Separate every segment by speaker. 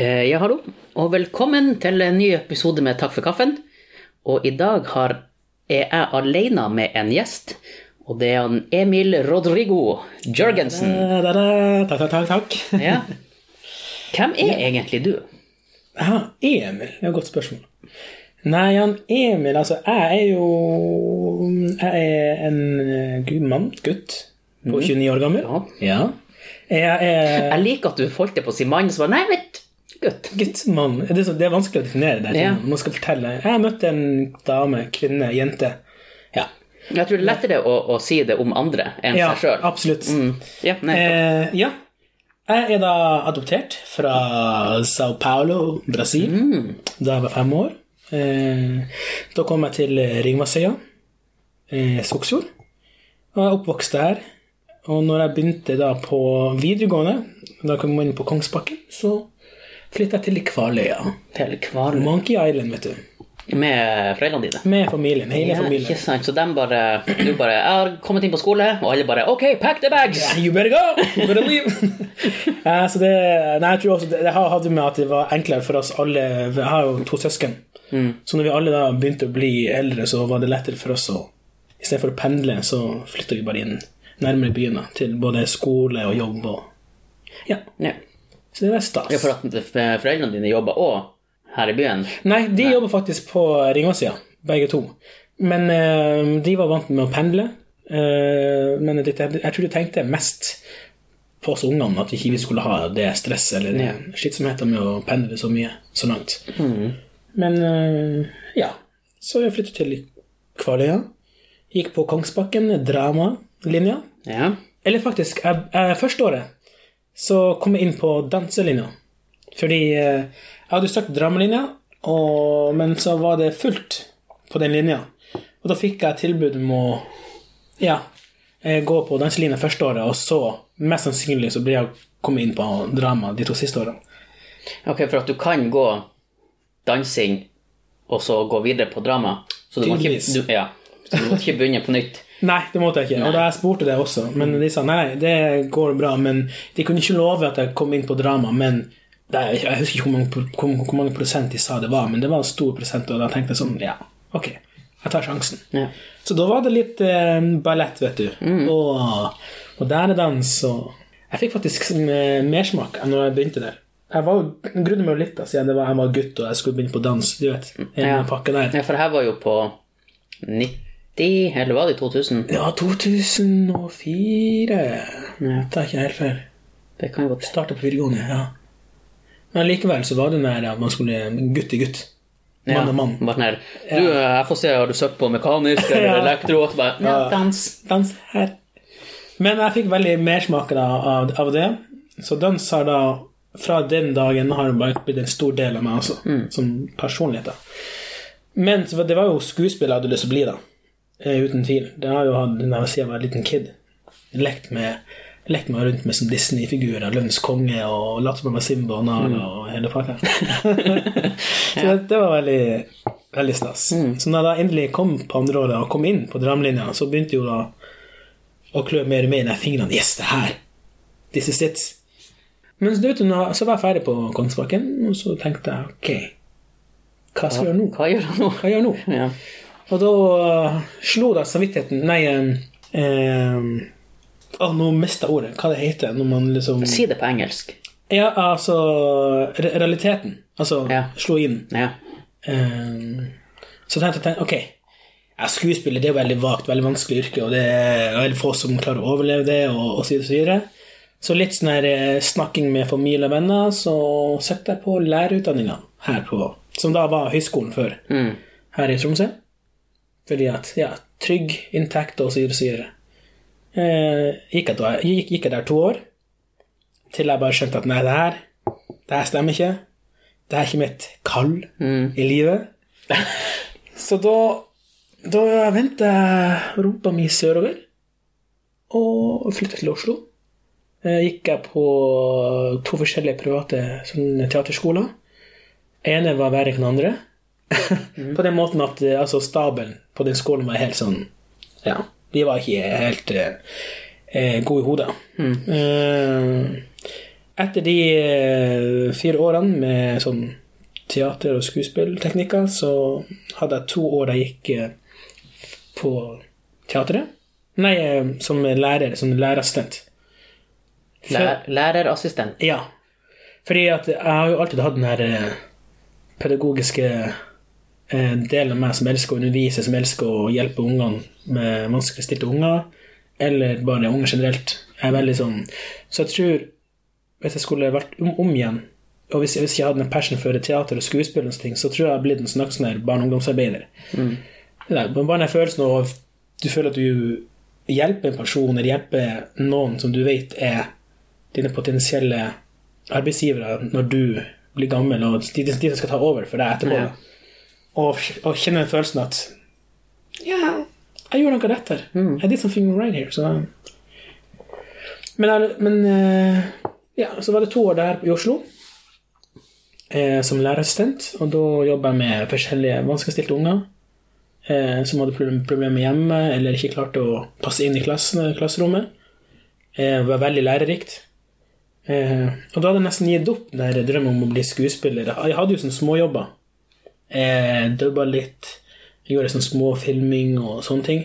Speaker 1: Eh, Ja, hallo, og velkommen til en ny episode med Takk for kaffen. Og i dag har, er jeg alene med en gjest, og det er han Emil Rodrigo Jørgensen.
Speaker 2: Da, da, da. Takk, takk, takk.
Speaker 1: Ja. Hvem er egentlig du?
Speaker 2: Ja, Emil. Det er et godt spørsmål. Nei, han Emil, altså Jeg er jo Jeg er en gud, mann, gutt, på 29 år gammel.
Speaker 1: Ja.
Speaker 2: Ja. Jeg er
Speaker 1: Jeg liker at du holdt det på å si mann, så bare nei, vet gutt.
Speaker 2: Gutt, mann. Det det er vanskelig å definere det.
Speaker 1: Ja.
Speaker 2: Man skal fortelle. Jeg har møtt en dame, kvinne, jente. Ja.
Speaker 1: Jeg tror det er lettere å, å si det om andre enn
Speaker 2: ja
Speaker 1: seg sjøl.
Speaker 2: absolutt.
Speaker 1: Mm. Ja.
Speaker 2: Eh, ja. Jeg er da adoptert fra Sao Paulo, Brasil, da jeg var fem år. Eh, da kom jeg til Ringvassøya, eh, Skogsfjord, og jeg oppvokste her. Og når jeg begynte da på videregående, da kom jeg inn på Kongsbakken, så flyttet jeg til Kvaløya.
Speaker 1: Til Kvaløya.
Speaker 2: Monkey Island, vet du.
Speaker 1: Med foreldrene dine.
Speaker 2: Med familien, hele
Speaker 1: Ja, ikke sant. Så de bare Du bare Jeg har kommet inn på skole, og alle bare OK, pack the bags!
Speaker 2: Yeah, you better go! You better leave! ja, så det, nei, jeg tror også det, det har- hadde med at det var enklere for oss alle Jeg har jo to søsken. Så når vi alle da begynte å bli eldre, så var det lettere for oss å Istedenfor å pendle, så flytta vi bare inn nærmere byen. da, Til både skole og jobb og Ja.
Speaker 1: Ja.
Speaker 2: Så det var stas.
Speaker 1: Ja, for at foreldrene dine jobber òg her i byen?
Speaker 2: Nei, de jobber faktisk på Ringåssida, begge to. Men uh, de var vant med å pendle. Uh, men jeg, jeg tror de tenkte mest på oss ungene, at vi ikke skulle ha det stresset eller
Speaker 1: det
Speaker 2: slitsomheten med å pendle så mye, så langt. Men uh, ja. Så jeg flyttet til Kvaløya. Gikk på Kongsbakken, dramalinja.
Speaker 1: Ja.
Speaker 2: Eller faktisk, jeg, jeg, første året så kom jeg inn på danselinja. Fordi eh, jeg hadde søkt dramalinja, og, men så var det fullt på den linja. Og da fikk jeg tilbud om å ja, eh, gå på danselinja første året, og så mest sannsynlig så blir jeg kommet inn på drama de to siste årene.
Speaker 1: Ok, for at du kan gå dansing og så gå videre på drama. Så du må ikke, du, ja, så du må ikke begynne på nytt.
Speaker 2: Nei, det måtte jeg ikke. Og da jeg spurte det også, men de sa nei, det går bra. Men de kunne ikke love at jeg kom inn på drama. Men er- jeg husker ikke hvor mange, hvor, hvor mange prosent de sa det var, men det var en stor prosent, og da tenkte jeg sånn, ja, ok, jeg tar sjansen.
Speaker 1: Ja.
Speaker 2: Så da var det litt eh, ballett, vet du, og moderne dans, og jeg fikk faktisk eh, mersmak enn når jeg begynte der. Jeg var jo grunnet meg litt da, siden jeg var gutt og jeg skulle begynne på dans, du vet, en
Speaker 1: Ja.
Speaker 2: pakke der.
Speaker 1: ja, for her var jo på 90, eller var det i 2000?
Speaker 2: Ja, 2004.
Speaker 1: Ja.
Speaker 2: Det er ikke helt feil.
Speaker 1: Det kan jo godt
Speaker 2: Starta på videregående, ja. Men likevel så var det mer at man skulle gutt i gutt. Mann og mann.
Speaker 1: Sånn du, jeg får se, har du søkt på mekanisk eller
Speaker 2: Ja.
Speaker 1: elektro? Bare, ja, dans.
Speaker 2: Dans her. Men jeg fikk veldig mersmak av, av det. Så dans har da fra den dagen har det bare blitt en stor del av meg også, som personlighet. da. Men det var jo skuespill jeg hadde lyst til å bli, da. Eh, uten tvil. Det har jo hatt siden jeg var en liten kid. Lekt med lekt meg rundt med som Disney-figurer, Lønns konge og latt som jeg var Simba og Nala og hele pakka. så det, det var veldig, veldig stas. Så når jeg da endelig kom på andre året og kom inn på dramlinja, så begynte jo da å klø mer og mer i fingrene. Yes, det her! This is it. Men så, så var jeg ferdig på Kongsbakken, og så tenkte jeg ok, hva skal jeg gjøre nå?
Speaker 1: Hva gjør jeg nå?
Speaker 2: Hva gjør jeg nå?
Speaker 1: Ja.
Speaker 2: Og da uh, slo da samvittigheten Nei um, Å, nå mista jeg ordet. Hva det heter når man liksom
Speaker 1: Si det på engelsk.
Speaker 2: Ja, altså Realiteten. Altså
Speaker 1: Ja.
Speaker 2: slo inn.
Speaker 1: Ja.
Speaker 2: Um, så tenkte jeg ok, skuespiller det er veldig vagt, veldig vanskelig yrke, og det er veldig få som klarer å overleve det, og, og så videre, så litt sånn her eh, snakking med familie og venner, så søkte jeg på lærerutdanninga her på Som da var høyskolen før,
Speaker 1: Mm.
Speaker 2: her i Tromsø. Fordi at, ja, trygg inntekt og syresyre. Eh, gikk, jeg gikk, gikk jeg der to år, til jeg bare skjønte at nei, det her, det her stemmer ikke. Det er ikke mitt kall i livet. Så da, da vendte jeg rumpa mi sørover og flyttet til Oslo. Eh, Gikk jeg på to forskjellige private sånne teaterskoler. ene var verre enn den andre. På den måten at eh, altså, staben på den skolen var helt sånn Ja, de var ikke helt eh, eh, gode i hodet. Eh, etter de eh, fire årene med sånn teater- og skuespillteknikker, så hadde jeg to år jeg gikk eh, på teatret. Nei, som lærer, som lærerassistent.
Speaker 1: Lær, lærerassistent.
Speaker 2: Ja. Fordi at jeg har jo alltid hatt den her pedagogiske eh, del av meg som elsker å undervise, som elsker å hjelpe ungene med vanskeligstilte unger, eller bare unger generelt. Jeg er veldig sånn Så jeg tror, hvis jeg skulle vært om, om igjen, og hvis, hvis jeg hadde en passion for teater og skuespill, og ting, så tror jeg jeg hadde blitt en sånn sånn barne- og ungdomsarbeider. Det er bare den følelsen av du føler at du hjelper en person, eller hjelper noen som du vet er dine potensielle arbeidsgivere når du blir gammel, og de, de som skal ta over for deg etterpå.
Speaker 1: Ja.
Speaker 2: Og, og kjenne den følelsen at Ja, jeg gjorde noe rett her. I did something right here. Så. Men, men eh, ja, så var det to år der i Oslo eh, som lærerassistent, og da jobba jeg med forskjellige vanskeligstilte unger eh, som hadde problemer hjemme eller ikke klarte å passe inn i klassen, klasserommet. Eh, var veldig lærerikt. Eh, og da hadde jeg nesten gitt opp den drømmen om å bli skuespiller. Jeg hadde jo sånne småjobber. Eh, Dubba litt, gjorde sånn småfilming og sånne ting.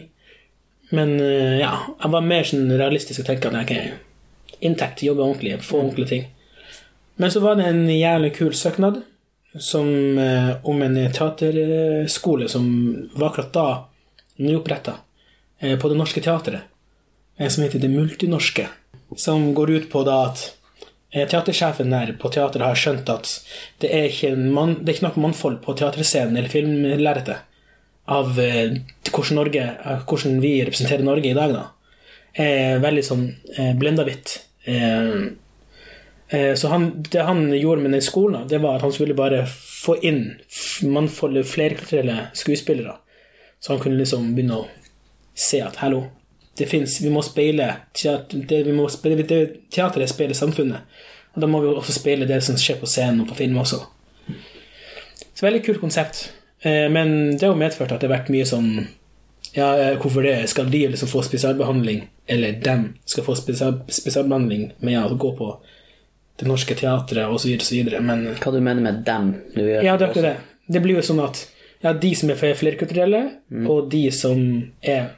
Speaker 2: Men eh, ja, jeg var mer sånn realistisk og tenkte at ok, inntekt, jobbe ordentlig, få ordentlige ting. Men så var det en jævlig kul søknad som, eh, om en teaterskole som var akkurat da nyoppretta på Det Norske Teatret, eh, som heter Det Multinorske. Som går ut på da at teatersjefen der på teateret har skjønt at det er ikke, man, det er ikke nok mannfold på teaterscenen eller filmlerretet av eh, hvordan, Norge, eh, hvordan vi representerer Norge i dag, da. er veldig sånn eh, blenda hvitt. Eh, eh, så han, det han gjorde med den skolen, da, det var at han skulle bare få inn mannfoldet, flerkulturelle skuespillere. Så han kunne liksom begynne å se at hallo, det fins Vi må speile teater, det, vi må speile, det, Teateret speiler samfunnet. Og da må vi også speile det som skjer på scenen og på film også. Så veldig kult konsept. Eh, Men det har jo medført at det har vært mye sånn Ja, eh, hvorfor det? Skal de liksom få spesialbehandling? Eller dem skal få spesial, spesialbehandling med å gå på Det Norske Teatret osv. osv. Men
Speaker 1: Hva du mener med dem? Du gjør
Speaker 2: ja, det er akkurat det. Det blir jo sånn at ja, de som er flerkulturelle, og de som er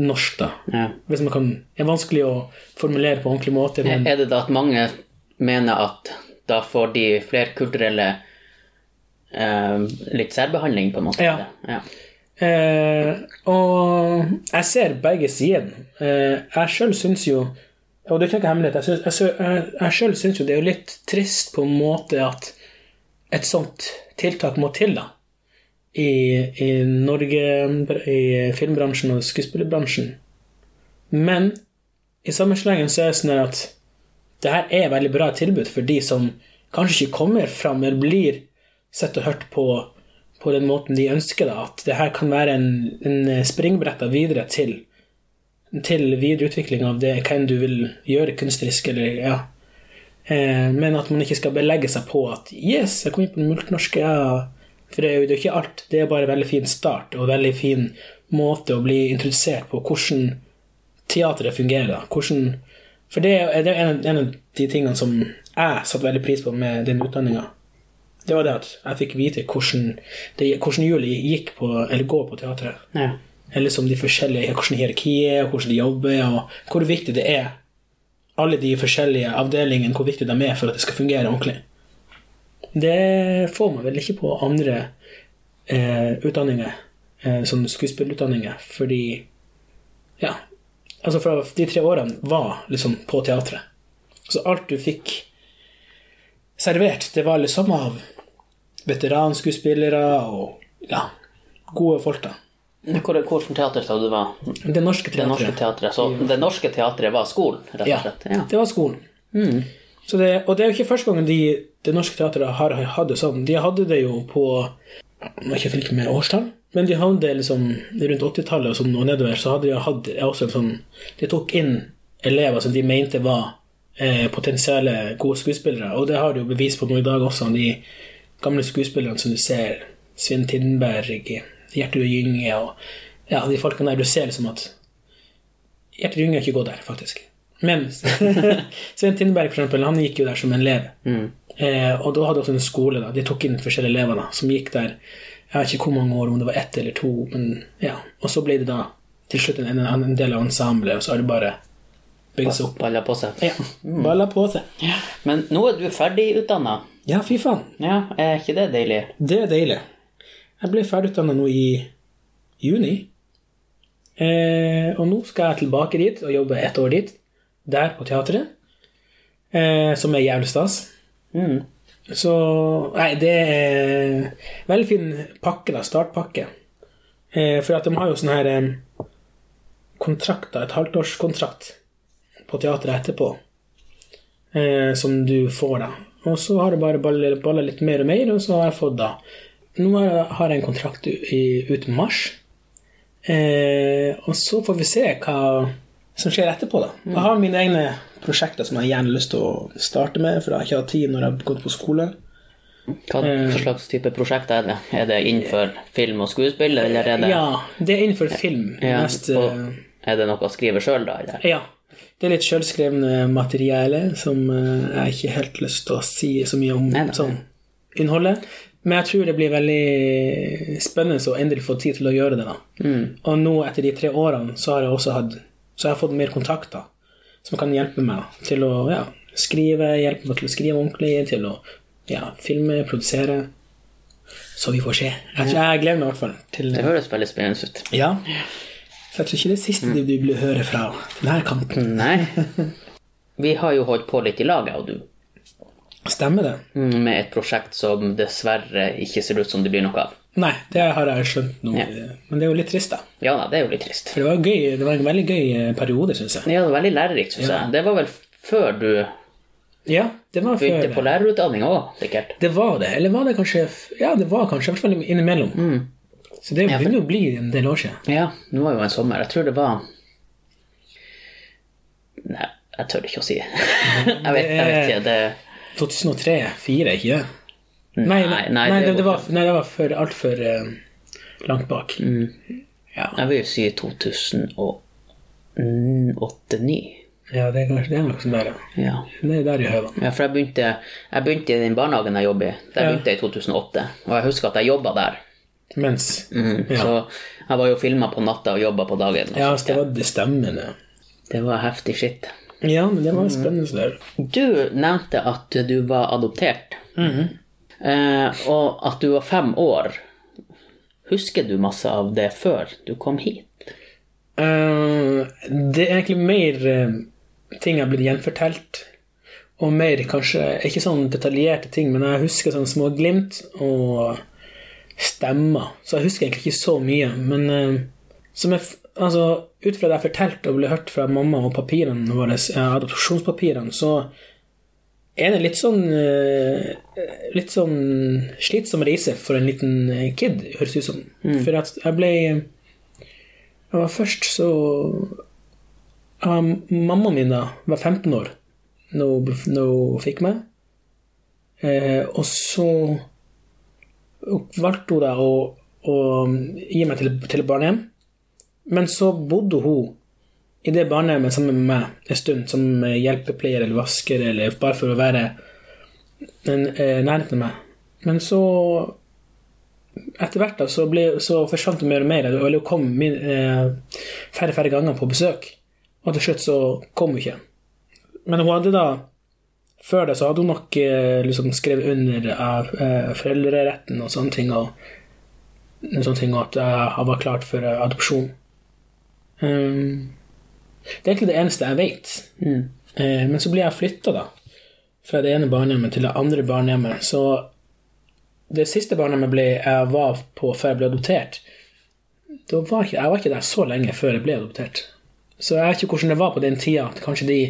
Speaker 2: norsk, da.
Speaker 1: Ja.
Speaker 2: Hvis man kan Det er vanskelig å formulere på ordentlig måte, men
Speaker 1: Er det da at mange mener at da får de flerkulturelle eh, litt særbehandling, på en måte?
Speaker 2: Ja.
Speaker 1: ja.
Speaker 2: Eh, og jeg ser begge sider. Eh, jeg sjøl syns jo Og det er ikke hemmelighet. Jeg, synes- jeg, jeg, jeg selv syns jo det er litt trist på en måte at et sånt tiltak må til, da. I, i Norge, i filmbransjen og skuespillerbransjen. Men i samme slengen så er det sånn at det her er veldig bra tilbud for de som kanskje ikke kommer fram, eller blir sett og hørt på på den måten de ønsker det. At det her kan være en, en springbrett videre til, til videreutvikling av det, hvem du vil gjøre kunstnerisk, eller ja. Eh, men at man ikke skal belegge seg på at 'yes, jeg kom inn på den multinorske', ja. For det er jo ikke alt. Det er bare en veldig fin start og en veldig fin måte å bli introdusert på hvordan teatret fungerer. Hvordan, for det er det er en, en av de tingene som jeg satte veldig pris på med den utdanninga. Det var det at jeg fikk vite hvordan, det, hvordan hjulet gikk på, eller går på teatret.
Speaker 1: ja.
Speaker 2: Eller som de forskjellige, hvordan hierarkiet er, hvordan de jobber, og hvor viktig det er. Alle de forskjellige avdelingene, hvor viktig de er for at det skal fungere ordentlig. Det får man vel ikke på andre eh, utdanninger, eh, sånn skuespillerutdanninger, fordi Ja. Altså, fra de tre årene var liksom på teatret. Så alt du fikk servert, det var liksom av veteranskuespillere og ja, gode folk, da.
Speaker 1: Hvilket teater sa du det var?
Speaker 2: Det norske
Speaker 1: Det norske
Speaker 2: teatret.
Speaker 1: teatret. Så det norske teatret var skolen, rett og slett? Ja.
Speaker 2: det var skolen. Så det, og det er jo ikke første gangen de, Det Norske Teatret har hatt det sånn. De hadde det jo på Jeg er ikke flinke med årstall, men de hadde det liksom rundt 80-tallet og, sånn, og nedover, så hadde de hatt også en sånn De tok inn elever som de mente var eh, potensielle gode skuespillere, og det har de jo bevis på nå i dag også. De gamle skuespillerne som du ser, Svinn Tindberg, Gjertrud Gynge og ja, de folkene der, du ser liksom at Gjertrud Gynge har ikke gått der, faktisk. Men Svein Tindberg, for eksempel, han gikk jo der som en elev. Eh, og da hadde også en skole, da. De tok inn forskjellige elever da, som gikk der Jeg vet ikke hvor mange år, om det var ett eller to, men ja. Og så ble det da til slutt en, en, en del av ensemblet, og så har det bare bygd seg opp.
Speaker 1: Balla på seg.
Speaker 2: Ja, Balla på seg.
Speaker 1: Men nå er du ferdigutdanna.
Speaker 2: Ja, fy faen.
Speaker 1: Ja, er ikke det deilig?
Speaker 2: Det er deilig. Jeg ble ferdigutdanna nå i juni. Eh, og nå skal jeg tilbake dit og jobbe ett år dit. Der på teatret. Eh, som er jævlig stas.
Speaker 1: Mm.
Speaker 2: Så Nei, det er veldig fin pakke, da. Startpakke. Eh, for at de har jo sånn her eh, kontrakter, et halvtårskontrakt på teatret etterpå. Eh, som du får, da. Og så har det bare balla litt mer og mer, og så har jeg fått da Nå har jeg, en kontrakt i, ut mars. Eh, og så får vi se hva som skjer etterpå, da. Jeg har mine egne prosjekter som jeg gjerne har lyst til å starte med, for jeg har ikke hatt tid når jeg har gått på skole.
Speaker 1: Hva, hva slags type prosjekt er det? Er det innenfor film og skuespill, eller er det
Speaker 2: Ja, det er innenfor film.
Speaker 1: Ja,
Speaker 2: mest,
Speaker 1: og
Speaker 2: eh,
Speaker 1: Er det noe å skrive sjøl, da? Eller?
Speaker 2: ja. Det er litt sjølskrevne materiale som eh, jeg ikke helt lyst til å si så mye om
Speaker 1: nei.
Speaker 2: sånn innholdet. Men jeg tror det blir veldig spennende å endelig få tid til å gjøre det. da.
Speaker 1: Mm.
Speaker 2: Og nå etter de tre årene så har jeg også hatt, så jeg har fått mer kontakter som kan hjelpe meg til å ja, skrive, hjelpe meg til å skrive ordentlig, til å ja, filme, produsere. Så vi får se. Jeg, jeg gleder meg i hvert fall til
Speaker 1: Det høres veldig spennende ut.
Speaker 2: Ja. Så jeg tror ikke det er siste du vil høre fra denne kanten.
Speaker 1: Nei. Vi har jo holdt på litt i lag, jeg og du,
Speaker 2: Stemmer det?
Speaker 1: Mm, med et prosjekt som dessverre ikke ser ut som det blir noe av.
Speaker 2: Nei, det har jeg skjønt nå.
Speaker 1: Ja.
Speaker 2: Men det er jo litt trist, da.
Speaker 1: Ja da, det er jo litt trist.
Speaker 2: For det var, gøy, det var en veldig gøy eh, periode, syns jeg.
Speaker 1: Ja, det var veldig lærerikt, syns jeg. Det var vel før du
Speaker 2: Ja, det var
Speaker 1: begynte
Speaker 2: før
Speaker 1: på lærerutdanning òg, sikkert.
Speaker 2: Det var det. Eller var det kanskje Ja, det var kanskje i hvert fall innimellom. Så det begynner å bli en del år siden.
Speaker 1: Ja, nå var jo en sommer. Jeg tror det var Nei, jeg tør ikke å si. jeg, vet, jeg vet ikke. Det
Speaker 2: 2003-2004, ikke det? Nei, nei,
Speaker 1: Nei,
Speaker 2: nei, det,
Speaker 1: det
Speaker 2: var, nei, det var for, altfor uh, langt bak. Ja.
Speaker 1: Jeg vil jo si 2008-2009.
Speaker 2: ja, det er kanskje det er noe sånt der, ja. Det er der i høvene.
Speaker 1: ja, for jeg begynte, jeg begynte i den barnehagen jeg jobber i. Der
Speaker 2: Ja.
Speaker 1: begynte jeg i 2008. Og jeg husker at jeg jobba der.
Speaker 2: Mens ja.
Speaker 1: Så jeg var jo filma på natta og jobba på dagen.
Speaker 2: ja, så det var det stemmende. det.
Speaker 1: Var heftig skitt.
Speaker 2: Ja, men det var spennende. så der.
Speaker 1: Du nevnte at du var adoptert,
Speaker 2: Mhm.
Speaker 1: Eh, og at du var fem år. Husker du masse av det før du kom hit?
Speaker 2: Uh, det er egentlig mer eh, ting jeg har blitt gjenfortelt. Og mer kanskje Ikke sånn detaljerte ting, men jeg husker sånne små glimt og stemmer. Så jeg husker egentlig ikke så mye. Men uh, som jeg, altså, ut fra det jeg fortalte og ble hørt fra mamma og papirene våre, adopsjonspapirene, så er det litt sånn eh, Litt sånn slitsom reise for en liten eh, kid, høres det ut som. For at jeg ble jeg var først så um, Mammaen min da var 15 år når hun- fikk meg. Eh, og så valgte hun da å, å gi meg til, til barnehjem. Men så bodde hun i det barnehjemmet sammen med meg en stund som hjelpepleier eller vasker, eller bare for å være eh, nærheten av meg. Men så etter hvert da, så, ble, så forsvant hun mer og mer. Eller hun kom min, eh, færre færre ganger på besøk. Og til slutt så kom hun ikke. Men hun hadde da Før det så hadde hun nok eh, liksom skrevet under av eh, foreldreretten og sånne ting. Og, sånne ting, og at jeg var klart for adopsjon. Um, det er egentlig det eneste jeg vet. Eh, men så blir jeg flytta, da. Fra det ene barnehjemmet til det andre barnehjemmet. Så det siste barnehjemmet ble, jeg var på før jeg ble adoptert, var ikke, jeg var ikke der så lenge før jeg ble adoptert. Så jeg vet ikke hvordan det var på den tida. At kanskje de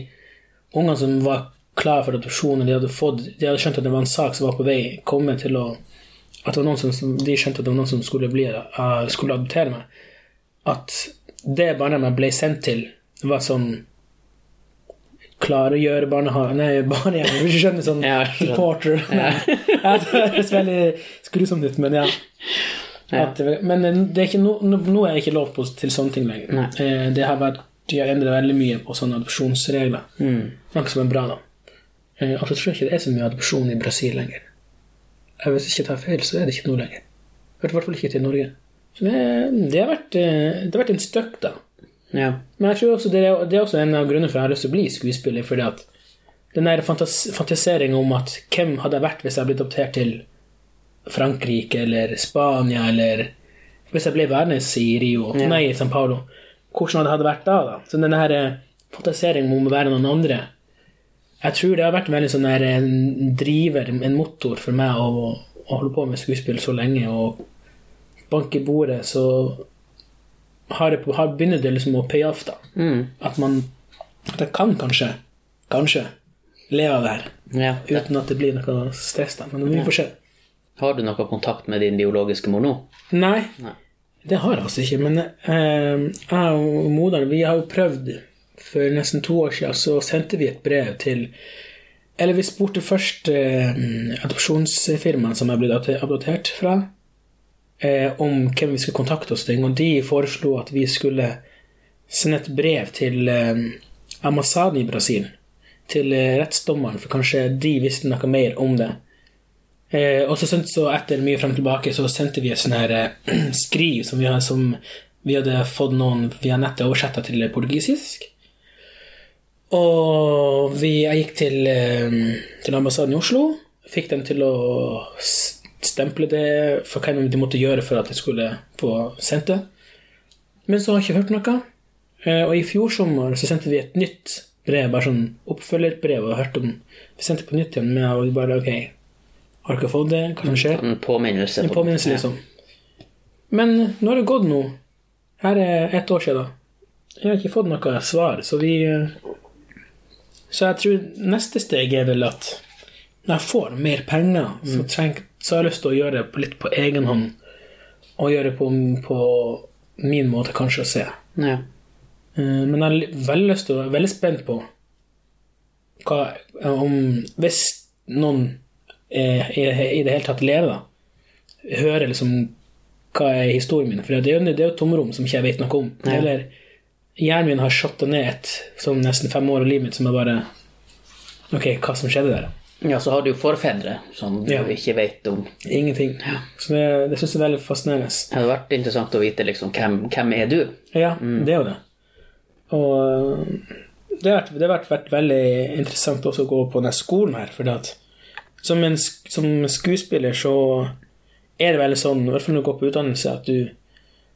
Speaker 2: ungene som var klare for adopsjon, de hadde, fått, de hadde skjønt at det var en sak som var på vei, komme til å At det var noen som, de skjønte at det var noen som skulle, bli, uh, skulle adoptere meg. At det barnehjemmet ble sendt til, var sånn gjøre barnehage Nei, barnehjem. Hvis du skjønner sånn
Speaker 1: Ja,
Speaker 2: supporter. Nei. Ja, det høres veldig skrusomt ut, men ja.
Speaker 1: Ja.
Speaker 2: At, men det er ikke no, nå er jeg ikke lov på, til sånne ting lenger. Eh, Det har vært de har endret veldig mye på sånne adopsjonsregler. Noe som er bra, da. Eh, altså, jeg tror ikke det er så mye adopsjon i Brasil lenger. Jeg, Hvis jeg ikke tar feil, så er det ikke noe lenger. I hvert fall ikke til Norge. Så det, det, har, vært, eh, det har vært en støkk, da.
Speaker 1: Ja.
Speaker 2: Men jeg tror også det er, det er også en av grunnene for at jeg har lyst til å bli skuespiller. fordi at den der fantas, fantaseringen om at hvem hadde jeg vært hvis jeg ble adoptert til Frankrike eller Spania, eller hvis jeg ble værende i Rio,
Speaker 1: Ja.
Speaker 2: nei, i San Paulo, hvordan hadde det vært da? da? Så den der fantaseringa om å være noen andre Jeg tror det har vært veldig sånn der en driver, en motor for meg å, å holde på med skuespill så lenge og banke i bordet, så har, det, har begynner det liksom å pay off, da.
Speaker 1: Mm.
Speaker 2: At man At jeg kan kanskje, kanskje, leve av det her.
Speaker 1: ja.
Speaker 2: Uten at det blir noe stress, da. Men vi får se.
Speaker 1: Har du noe kontakt med din biologiske mor nå?
Speaker 2: Nei,
Speaker 1: Nei.
Speaker 2: det har jeg altså ikke. Men eh, jeg og moderen, vi har jo prøvd For nesten to år siden så sendte vi et brev til Eller vi spurte først eh, adopsjonsfirmaet som jeg ble adopter- adoptert fra, eh, om hvem vi skulle kontakte oss til, og de foreslo at vi skulle sende et brev til eh, ambassaden i Brasil. Til eh, rettsdommeren, for kanskje de visste noe mer om det. Eh, og så, så etter mye frem og tilbake så sendte vi et sånn her eh, skriv som vi, hadde, som vi hadde fått noen via nettet oversetta til portugisisk. Og vi, jeg gikk til, eh, til ambassaden i Oslo, fikk dem til å stemple det for hva de måtte gjøre for at jeg skulle få sendt det. Men så har jeg ikke hørt noe. Eh, Og i fjor sommer så sendte vi et nytt brev, bare sånn oppfølgerbrev, og hørte om Vi sendte på nytt igjen med og bare OK, har dere fått det? Hva som skjer?
Speaker 1: En påminnelse?
Speaker 2: En
Speaker 1: på-
Speaker 2: påminnelse, liksom. Men nå har det gått nå. Her er ett år siden. Jeg har ikke fått noe svar, så vi eh, Så jeg tror neste steg er vel at når jeg får mer penger, så, treng, så har jeg lyst til å gjøre det litt på egen hånd. Og gjøre det på, på min måte, kanskje, å se.
Speaker 1: Ja.
Speaker 2: Eh, Men jeg har veldig lyst til være veldig spent på hva om Hvis noen er, i, i det hele tatt lever, da, hører liksom hva er historien min. For det er jo, det er jo et tomrom som ikke jeg vet noe om.
Speaker 1: Ja.
Speaker 2: Eller hjernen min har shotta ned et sånn nesten fem år av livet mitt som er bare Ok, hva som skjedde der?
Speaker 1: Ja, så har du forfedre som du
Speaker 2: Ja.
Speaker 1: ikke vet om.
Speaker 2: Ingenting. Så det, det syns jeg er veldig fascinerende.
Speaker 1: Det hadde vært interessant å vite liksom, hvem, hvem er du?
Speaker 2: Ja, det er jo det. Og øh, det har vært, det har vært, vært veldig interessant også å gå på denne skolen her, for at som, en, som skuespiller så er det veldig sånn, i hvert fall når du går på utdannelse, at du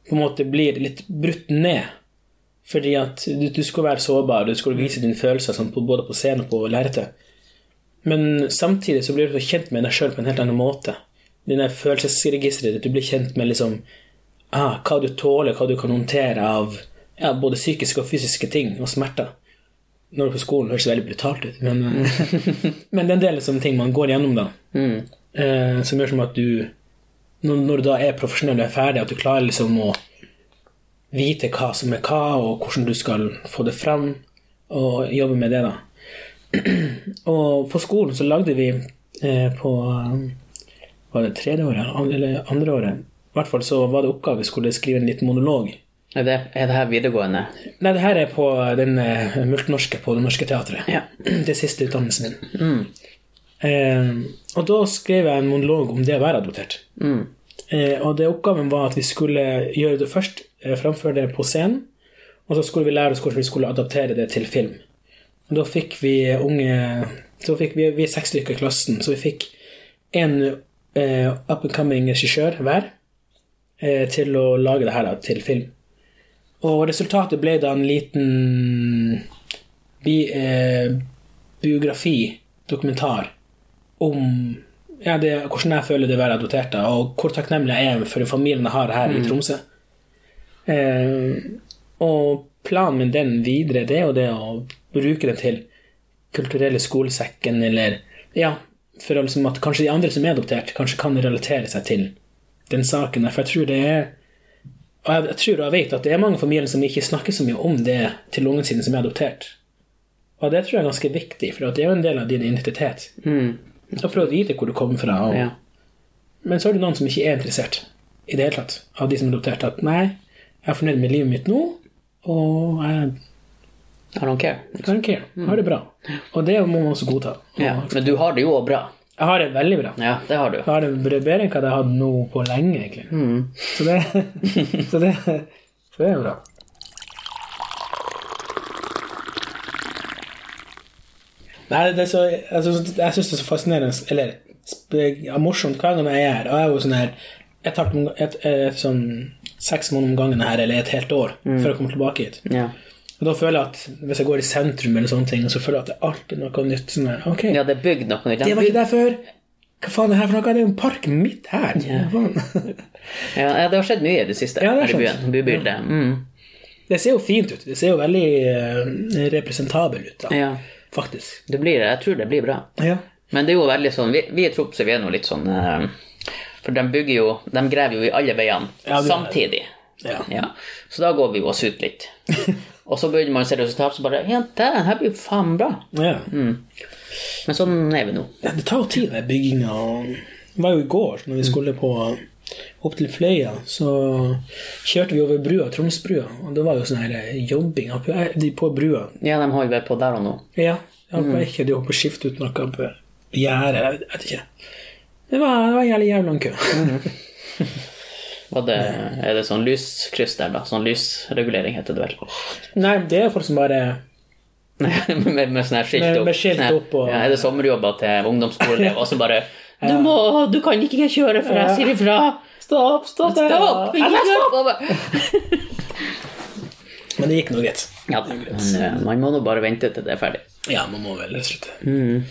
Speaker 2: på en måte blir litt brutt ned. Fordi at du, du skal være sårbar, du skal vise dine følelser sånn, på, både på scenen og på lerretet. Men samtidig så blir du så kjent med deg sjøl på en helt annen måte. Dine følelsesregisteret ditt, du blir kjent med liksom ah, hva du tåler, hva du kan håndtere av ja, både psykiske og fysiske ting og smerter. Når du er på skolen, høres det veldig brutalt ut, men, men det er en del sånne ting man går gjennom, da.
Speaker 1: Mm.
Speaker 2: Eh, som gjør som at du når, når du da er profesjonell og er ferdig, at du klarer liksom å vite hva som er hva, og hvordan du skal få det fram, og jobbe med det, da. og på skolen så lagde vi eh, på Var det tredje året eller andre året? I hvert fall så var det oppgave vi skulle skrive en liten monolog.
Speaker 1: Er det, er det her videregående?
Speaker 2: Nei, det her er på den eh, multnorske på Det Norske Teatret.
Speaker 1: Ja.
Speaker 2: Det siste utdannelsen min.
Speaker 1: Mm.
Speaker 2: Eh, og da skrev jeg en monolog om det å være adoptert.
Speaker 1: Mm.
Speaker 2: Eh, og det oppgaven var at vi skulle gjøre det først, eh, framføre det på scenen, og så skulle vi lære oss hvordan vi skulle adaptere det til film. Da fikk vi unge så fikk vi, vi er seks stykker i klassen, så vi fikk en eh, up and coming regissør hver eh, til å lage det her da, til film. Og resultatet ble da en liten bi, eh, biografi, dokumentar, om ja, det, hvordan jeg føler det å være adoptert, da, og hvor takknemlig jeg er for familien jeg har her i Tromsø. Eh, og planen med den videre, det er jo det å bruke den til kulturelle skolesekken, eller ja, for liksom at kanskje de andre som er adoptert, kanskje kan relatere seg til den saken. For jeg tror det er og jeg, jeg tror og jeg vet at det er mange familier som ikke snakker så mye om det til ungen sine som er adoptert. Og det tror jeg er ganske viktig, for det er jo en del av din identitet.
Speaker 1: Mm.
Speaker 2: Og prøve å vite hvor du kommer fra. Og,
Speaker 1: Ja.
Speaker 2: Men så er det noen som ikke er interessert i det hele tatt, av de som er adoptert. At nei, jeg er fornøyd med livet mitt nå, og jeg
Speaker 1: I don't care.
Speaker 2: I don't care. Mm. har det bra. Og det må man også godta.
Speaker 1: Ja, men du har det jo bra.
Speaker 2: Jeg har det veldig bra.
Speaker 1: Ja, det har du.
Speaker 2: Jeg har det bedre enn hva jeg har hatt nå på lenge, egentlig. Så, det, så, det, så det er bra. Nei, det er så, jeg syns det er så fascinerende Eller ja, morsomt hver gang jeg er her. Og jeg er jo sånn her et, tar et, et, et, sånn seks måneder om gangen her, eller et helt år, før jeg kommer tilbake hit.
Speaker 1: Ja.
Speaker 2: Og da føler jeg at hvis jeg går i sentrum, eller sånne ting, så føler jeg at det er alltid noe nytt. Sånn her, ok,
Speaker 1: ja, det er bygd noe nytt.
Speaker 2: det var ikke der før. Hva faen er det her for noe? Det er jo en park midt her. Hva?
Speaker 1: Ja, ja, det har skjedd mye i det siste
Speaker 2: Ja, det er
Speaker 1: her i byen. Bybildet. Mm.
Speaker 2: Det ser jo fint ut. Det ser jo veldig uh, representabel ut, da.
Speaker 1: Ja.
Speaker 2: Faktisk.
Speaker 1: Det blir, jeg tror det blir bra.
Speaker 2: Ja.
Speaker 1: Men det er jo veldig sånn Vi, vi i Tromsø vi er nå litt sånn uh, For de bygger jo De graver jo i alle veiene
Speaker 2: Ja,
Speaker 1: samtidig.
Speaker 2: Ja.
Speaker 1: Ja. Så da går vi jo ut litt. og så begynner man å se resultat, så bare Ja, det her blir jo faen bra.
Speaker 2: ja.
Speaker 1: Men sånn er vi nå.
Speaker 2: Ja, Det tar jo tid, den bygginga. Det var jo i går, når vi skulle på opp til Fløya, så kjørte vi over brua, Tromsbrua, og det var jo sånn her jobbing de på brua.
Speaker 1: Ja, de holder vel på der og nå.
Speaker 2: Ja, jeg mm. ikke de holdt på å skifte ut noe på gjerdet, jeg vet- ikke. Det var, det var en jævlig jævla kø. kø.
Speaker 1: Og det, er det sånn lyskryss der, da? Sånn lysregulering heter det vel?
Speaker 2: Nei, det er folk som bare
Speaker 1: med, med sånne her skilt opp.
Speaker 2: med skilt opp og-
Speaker 1: ja, Er det sommerjobber til ungdomsskoleelever, og så bare du, må, du kan ikke kjøre for jeg sier ifra!
Speaker 2: Stopp, stopp!
Speaker 1: Stopp!
Speaker 2: Nei! Men det gikk nå greit.
Speaker 1: Ja, men eh, man må nå bare vente til det er ferdig.
Speaker 2: Ja, man må vel slutte. Mm.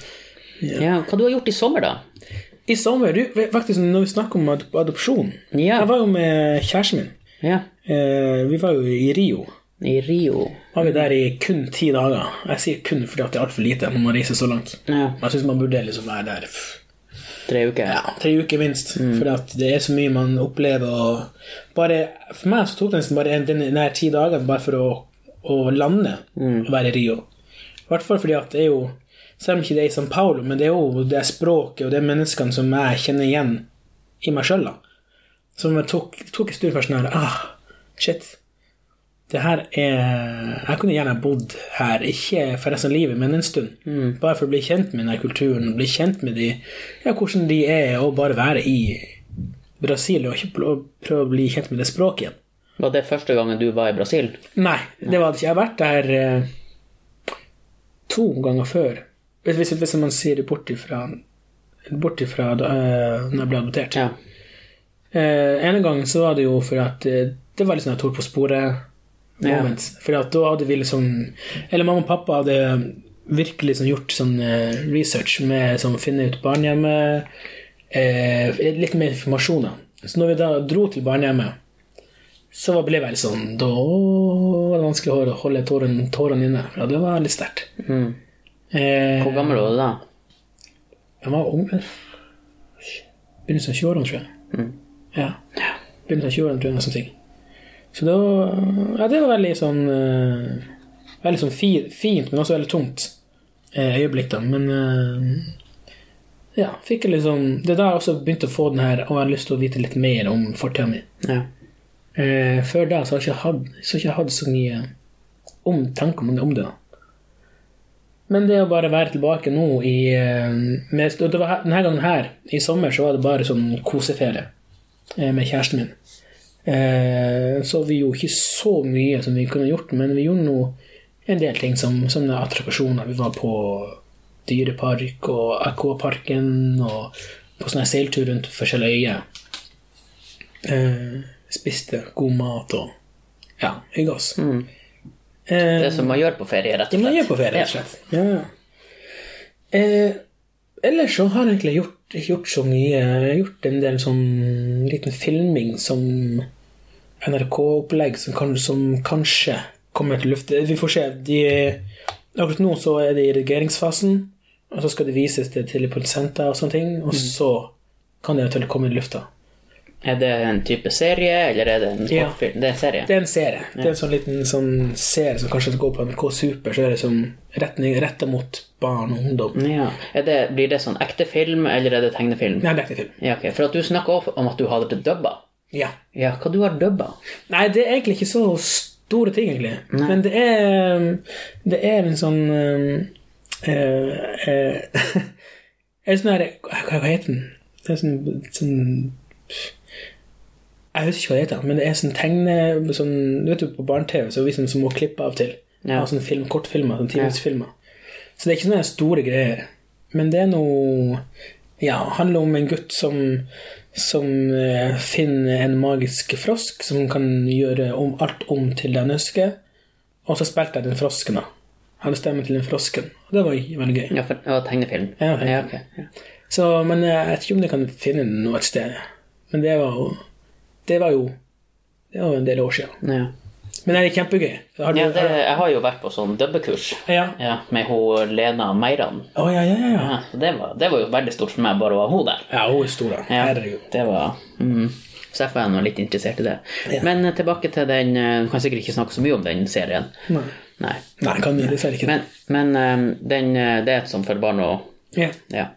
Speaker 2: Ja.
Speaker 1: Ja, Hva du har gjort i sommer, da?
Speaker 2: I sommer, du, faktisk når vi snakker om adopsjon
Speaker 1: Ja.
Speaker 2: Jeg var jo med kjæresten min.
Speaker 1: Ja,
Speaker 2: Eh, vi var jo i Rio.
Speaker 1: I Rio.
Speaker 2: Var vi der i kun ti dager. Jeg sier kun fordi at det er altfor lite når man reiser så langt.
Speaker 1: Ja,
Speaker 2: Jeg syns man burde liksom være der
Speaker 1: tre uker.
Speaker 2: ja, tre uker minst. For det er så mye man opplever. Bare, for meg så tok det nesten bare en, den, den ti dager bare for å, å lande og være i Rio. I hvert fall fordi at det er jo Selv om ikke det er i San Paulo, men det er jo det språket og det er menneskene som jeg kjenner igjen i meg sjøl. Som jeg tok, tok en stund først sånn her ah, Shit. Det her er Jeg kunne gjerne bodd her, ikke for resten av livet, men en stund. Bare for å bli kjent med denne kulturen, bli kjent med de, ja, hvordan de er, og bare være i Brasil og ikke prøve å bli kjent med det språket igjen.
Speaker 1: Var det første gangen du var i Brasil?
Speaker 2: Nei, det var det ikke. Jeg har vært der eh, to ganger før. Hvis, hvis, man sier det bort ifra Bort ifra da eh, når jeg ble adoptert.
Speaker 1: Ja.
Speaker 2: Eh, en gang så var det jo for at eh, det var litt sånn Tor på sporet-moment. For da hadde vi liksom Eller mamma og pappa hadde virkelig sånn gjort sånn eh, research med sånn finne ut barnehjemmet eh, Litt mer informasjon. da. Så når vi da dro til barnehjemmet, så ble jeg veldig sånn Da var det vanskelig å holde tårene, tårene inne. For det var litt sterkt.
Speaker 1: Mm.
Speaker 2: Eh,
Speaker 1: Hvor gammel var du da?
Speaker 2: jeg var ung. Begynnelsen av 20-årene, tror jeg. Ja. Begynnelsen av 20-årene, tror jeg. Sånne ting. Så var, ja, det var veldig sånn uh, Veldig sånn fi, fint, men også veldig tungt uh, øyeblikk, da. Men uh, ja, fikk jeg liksom Det er da jeg også begynte å få den her Og jeg har lyst til å vite litt mer om fortida mi.
Speaker 1: Ja.
Speaker 2: Før da så har jeg ikke hatt så, ikke hatt så mye om tanker. Om det da. Men det å bare være tilbake nå i eh, med, Denne gangen her, i sommer, så var det bare sånn koseferie eh, med kjæresten min. Eh, så vi gjorde ikke så mye som vi kunne gjort, men vi gjorde nå en del ting som sånne attraksjoner. Vi var på dyrepark og Aquaparken og på sånne seiltur rundt forskjellige øyer. Spiste god mat og ja, hygga oss.
Speaker 1: Mm.
Speaker 2: Eh,
Speaker 1: Det som man gjør på ferie, rett og slett.
Speaker 2: det man gjør på ferie, rett og slett. Ja. Eh, ellers så har jeg egentlig gjort, ikke gjort så mye. Jeg har gjort en del sånn liten filming som NRK-opplegg som, kan, som kanskje kommer til luft. Vi får se. De, akkurat nå så er det i redigeringsfasen, og så skal det vises til, til produsenter og sånne ting, og så kan det eventuelt komme i lufta.
Speaker 1: Er det en type serie, eller er det en
Speaker 2: Ja.
Speaker 1: kortfilm? Det er en serie.
Speaker 2: Det er en serie. Det er en sånn liten sånn serie som kanskje går på NRK Super, så er det som retning- retta mot barn og ungdom.
Speaker 1: Ja. Det, blir det sånn ekte film, eller er det tegnefilm?
Speaker 2: Nei, det er ekte film.
Speaker 1: Ja, okay. For at du snakka om at du hadde det dubba.
Speaker 2: Ja.
Speaker 1: Ja, hva du har dubba?
Speaker 2: Nei, det er egentlig ikke så store ting, egentlig. Men det er Det er en sånn øh, eh, En sånn her hva heter den? Det er sånn, sånn Jeg vet ikke hva det heter, men det er sånn tegne sånn, Du vet jo på barne-TV så sånn som små klipp av og til.
Speaker 1: Ja.
Speaker 2: Av sånne film, kortfilmer, sånn timinuttersfilmer. Så det er ikke sånne store greier. Men det er noe Ja, handler om en gutt som som eh, finner en magisk frosk som kan gjøre om, alt om til det han ønsker. Og så spilte jeg den frosken, da. Hadde stemmen til den frosken. Og det var veldig gøy.
Speaker 1: Ja, for, og tegnefilm.
Speaker 2: Ja, tegnefilm.
Speaker 1: Ja, ok. Ja.
Speaker 2: Så, men jeg vet ikke om jeg kan finne den noe et sted. Men det var jo Det var jo Det var en del år siden.
Speaker 1: Ja.
Speaker 2: Men det er kjempegøy. Har du,
Speaker 1: Ja, det, jeg har jo vært på sånn dubbekurs
Speaker 2: ja.
Speaker 1: ja, med hun Lena Meiran.
Speaker 2: Oh, ja, ja, ja.
Speaker 1: det, var, det var jo veldig stort for meg bare å ha hun der.
Speaker 2: Ja, hun er stor, da.
Speaker 1: Ja,
Speaker 2: Herregud.
Speaker 1: det var mm. Så derfor er jeg nå litt interessert i det.
Speaker 2: Ja.
Speaker 1: Men eh, tilbake til den eh, Du kan sikkert ikke snakke så mye om den serien.
Speaker 2: Nei.
Speaker 1: Nei.
Speaker 2: Nei, kan vi dessverre ikke.
Speaker 1: Men, men eh, den, det er som for barn og
Speaker 2: Ja.
Speaker 1: Ja.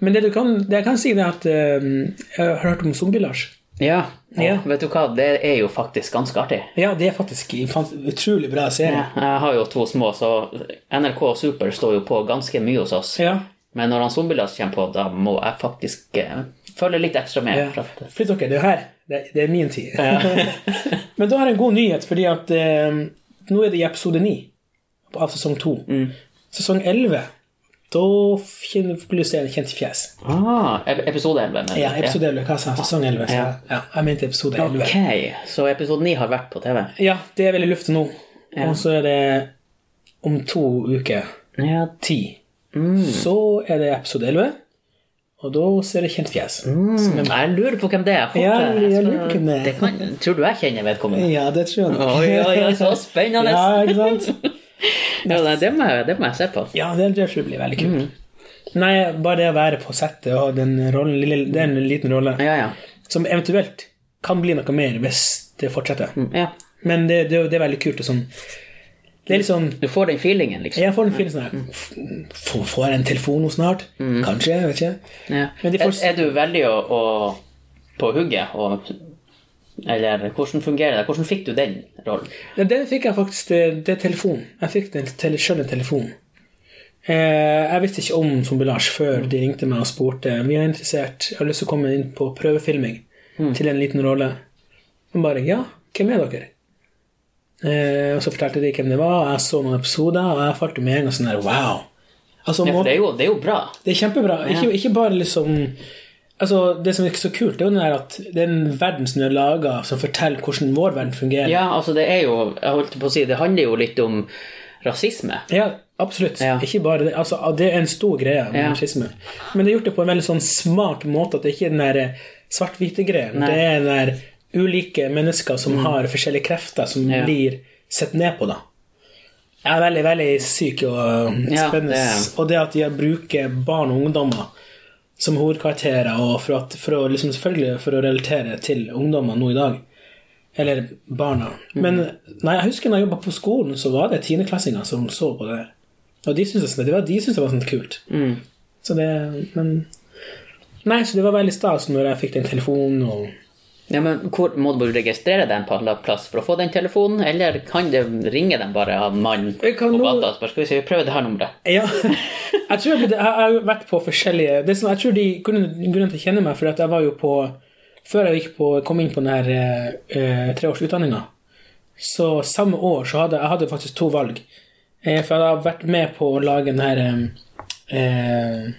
Speaker 2: Men det, du kan, det jeg kan si, er at eh, Jeg har hørt om Zombie-Lars.
Speaker 1: Ja,
Speaker 2: Ja.
Speaker 1: vet du hva, det er jo faktisk ganske artig.
Speaker 2: Ja, det er faktisk en utrolig bra serie.
Speaker 1: Ja, jeg har jo to små, så NRK og Super står jo på ganske mye hos oss.
Speaker 2: Ja.
Speaker 1: Men når han Zombielast kommer på, da må jeg faktisk eh, følge litt ekstra med.
Speaker 2: ja. Flytt dere, det er her. Det, det er min tid. Men da har jeg en god nyhet, fordi at eh, nå er det i episode 9 av sesong 2. Sesong 11, da blir du kjent fjes.
Speaker 1: Ah, episode 11. mener du?
Speaker 2: Ja, episode 11, hva sa jeg? Sesong 11. Så,
Speaker 1: Ja.
Speaker 2: ja, jeg mente episode 11.
Speaker 1: Ok, så episode 9 har vært på TV?
Speaker 2: Ja, det er vel i lufta nå.
Speaker 1: Ja.
Speaker 2: Og så er det om to uker,
Speaker 1: Ja.
Speaker 2: ti, så er det episode 11. Og da ser jeg kjent fjes.
Speaker 1: Mm, jeg lurer på hvem det er.
Speaker 2: Ja, jeg lurer på hvem det er.
Speaker 1: kan, tror du jeg kjenner vedkommende?
Speaker 2: Ja, det tror jeg.
Speaker 1: Oi, oi, oi, så spennende!
Speaker 2: Ja, ikke sant?
Speaker 1: Ja, nei, det, må jeg, det må jeg se på.
Speaker 2: Ja, det det tror jeg blir veldig kult. Nei, bare det å være på settet og ha den rollen, lille, det er en liten rolle,
Speaker 1: Ja, ja.
Speaker 2: som eventuelt kan bli noe mer hvis det fortsetter.
Speaker 1: ja.
Speaker 2: Men det, det, det er veldig kult og sånn Det er litt sånn
Speaker 1: Du får den feelingen, liksom.
Speaker 2: Jeg får den feelingen sånn her f- f- Får jeg en telefon nå snart? Kanskje, jeg vet ikke.
Speaker 1: Ja.
Speaker 2: Men de
Speaker 1: Er, er du veldig å, å, på hugget? Og, eller hvordan fungerer det? Hvordan fikk du den rollen?
Speaker 2: Den fikk jeg faktisk til, er telefon. Jeg fikk den til selv en telefon. Eh, jeg visste ikke om Zombie-Lars før de ringte meg og spurte Vi er interessert, jeg har lyst til å komme inn på prøvefilming til en liten rolle. Og bare Ja, hvem er dere? Eh, og så fortalte de hvem det var, og jeg så noen episoder, og jeg falt med en gang sånn der Wow! Altså,
Speaker 1: Ja, det er jo, det er jo bra.
Speaker 2: det er kjempebra. Ikke, ikke bare liksom Altså, Det som er så kult, det er jo den at det er en verden som er laga, som forteller hvordan vår verden fungerer.
Speaker 1: Ja, altså det er jo Jeg holdt på å si, det handler jo litt om rasisme.
Speaker 2: Ja, absolutt.
Speaker 1: Ja.
Speaker 2: Ikke bare det. Altså, det er en stor greie med
Speaker 1: Ja.
Speaker 2: rasisme. Men det er gjort det på en veldig sånn smart måte, at det ikke er den der eh, svart-hvite greien.
Speaker 1: Mm.
Speaker 2: Det er den der ulike mennesker som har forskjellige krefter, som
Speaker 1: Ja.
Speaker 2: blir sett ned på, da. Jeg er veldig, veldig syk og
Speaker 1: Ja,
Speaker 2: spennende.
Speaker 1: det-
Speaker 2: Og det at de bruker barn og ungdommer som hovedkarakterer, og for, at, for å liksom selvfølgelig for å relatere til ungdommer nå i dag. Eller barna. Men
Speaker 1: Mm.
Speaker 2: nei, jeg husker når jeg jobba på skolen, så var det tiendeklassinger som så på det. Og de syntes det, var, de syntes det var sånn kult.
Speaker 1: Mm.
Speaker 2: Så det Men Nei, så det var veldig stas når jeg fikk den telefonen og
Speaker 1: Ja, men hvor Må du registrere den på en plass for å få den telefonen, eller kan det ringe den bare av mannen mann på
Speaker 2: nå-
Speaker 1: gata og spørre skal vi se, vi prøver det her nummeret?
Speaker 2: Ja. Jeg tror jeg, jeg har vært på forskjellige det sånn, Jeg tror de grunnen til å kjenne meg, for at jeg var jo på Før jeg på, kom inn på den her eh, treårsutdanninga, så samme år så hadde jeg hadde faktisk to valg. Eh, for jeg hadde vært med på å lage den her eh,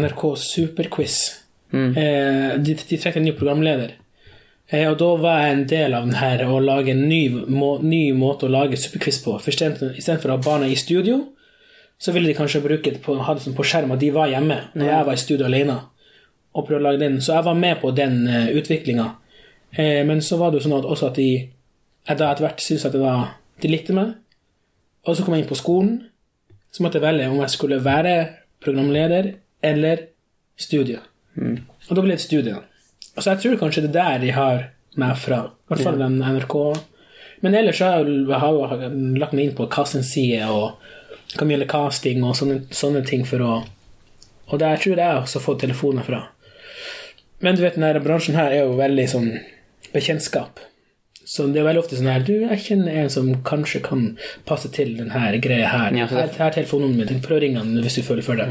Speaker 2: NRK Superquiz. Eh, de, de trekte en ny programleder. Eh, og da var jeg en del av den her å lage en ny, må, ny måte å lage superquiz på. For Istedenfor å ha barna i studio, så ville de kanskje bruke det på, ha det på skjerm at de var hjemme, og jeg var i studio alene. Og prøvde å lage den. Så jeg var med på den uh, utviklinga. Eh, men så var det jo sånn at også at de jeg da etter hvert syntes at det var De likte meg. Og så kom jeg inn på skolen. Så måtte jeg velge om jeg skulle være programleder eller studie. Og da ble det studie. Så jeg tror kanskje det er der de har meg fra. I hvert fall den NRK. Men ellers så har jeg lagt meg inn på casting-side og hva gjelder casting og sånne, sånne ting for å Og der tror jeg jeg også har fått telefoner fra. Men du vet, denne bransjen her er jo veldig sånn bekjentskap. Så det er veldig ofte sånn her Du, jeg kjenner en som kanskje kan passe til denne greia her.
Speaker 1: Ja,
Speaker 2: her, her er telefonnummeret mitt. Prøv å ringe han hvis du føler for det.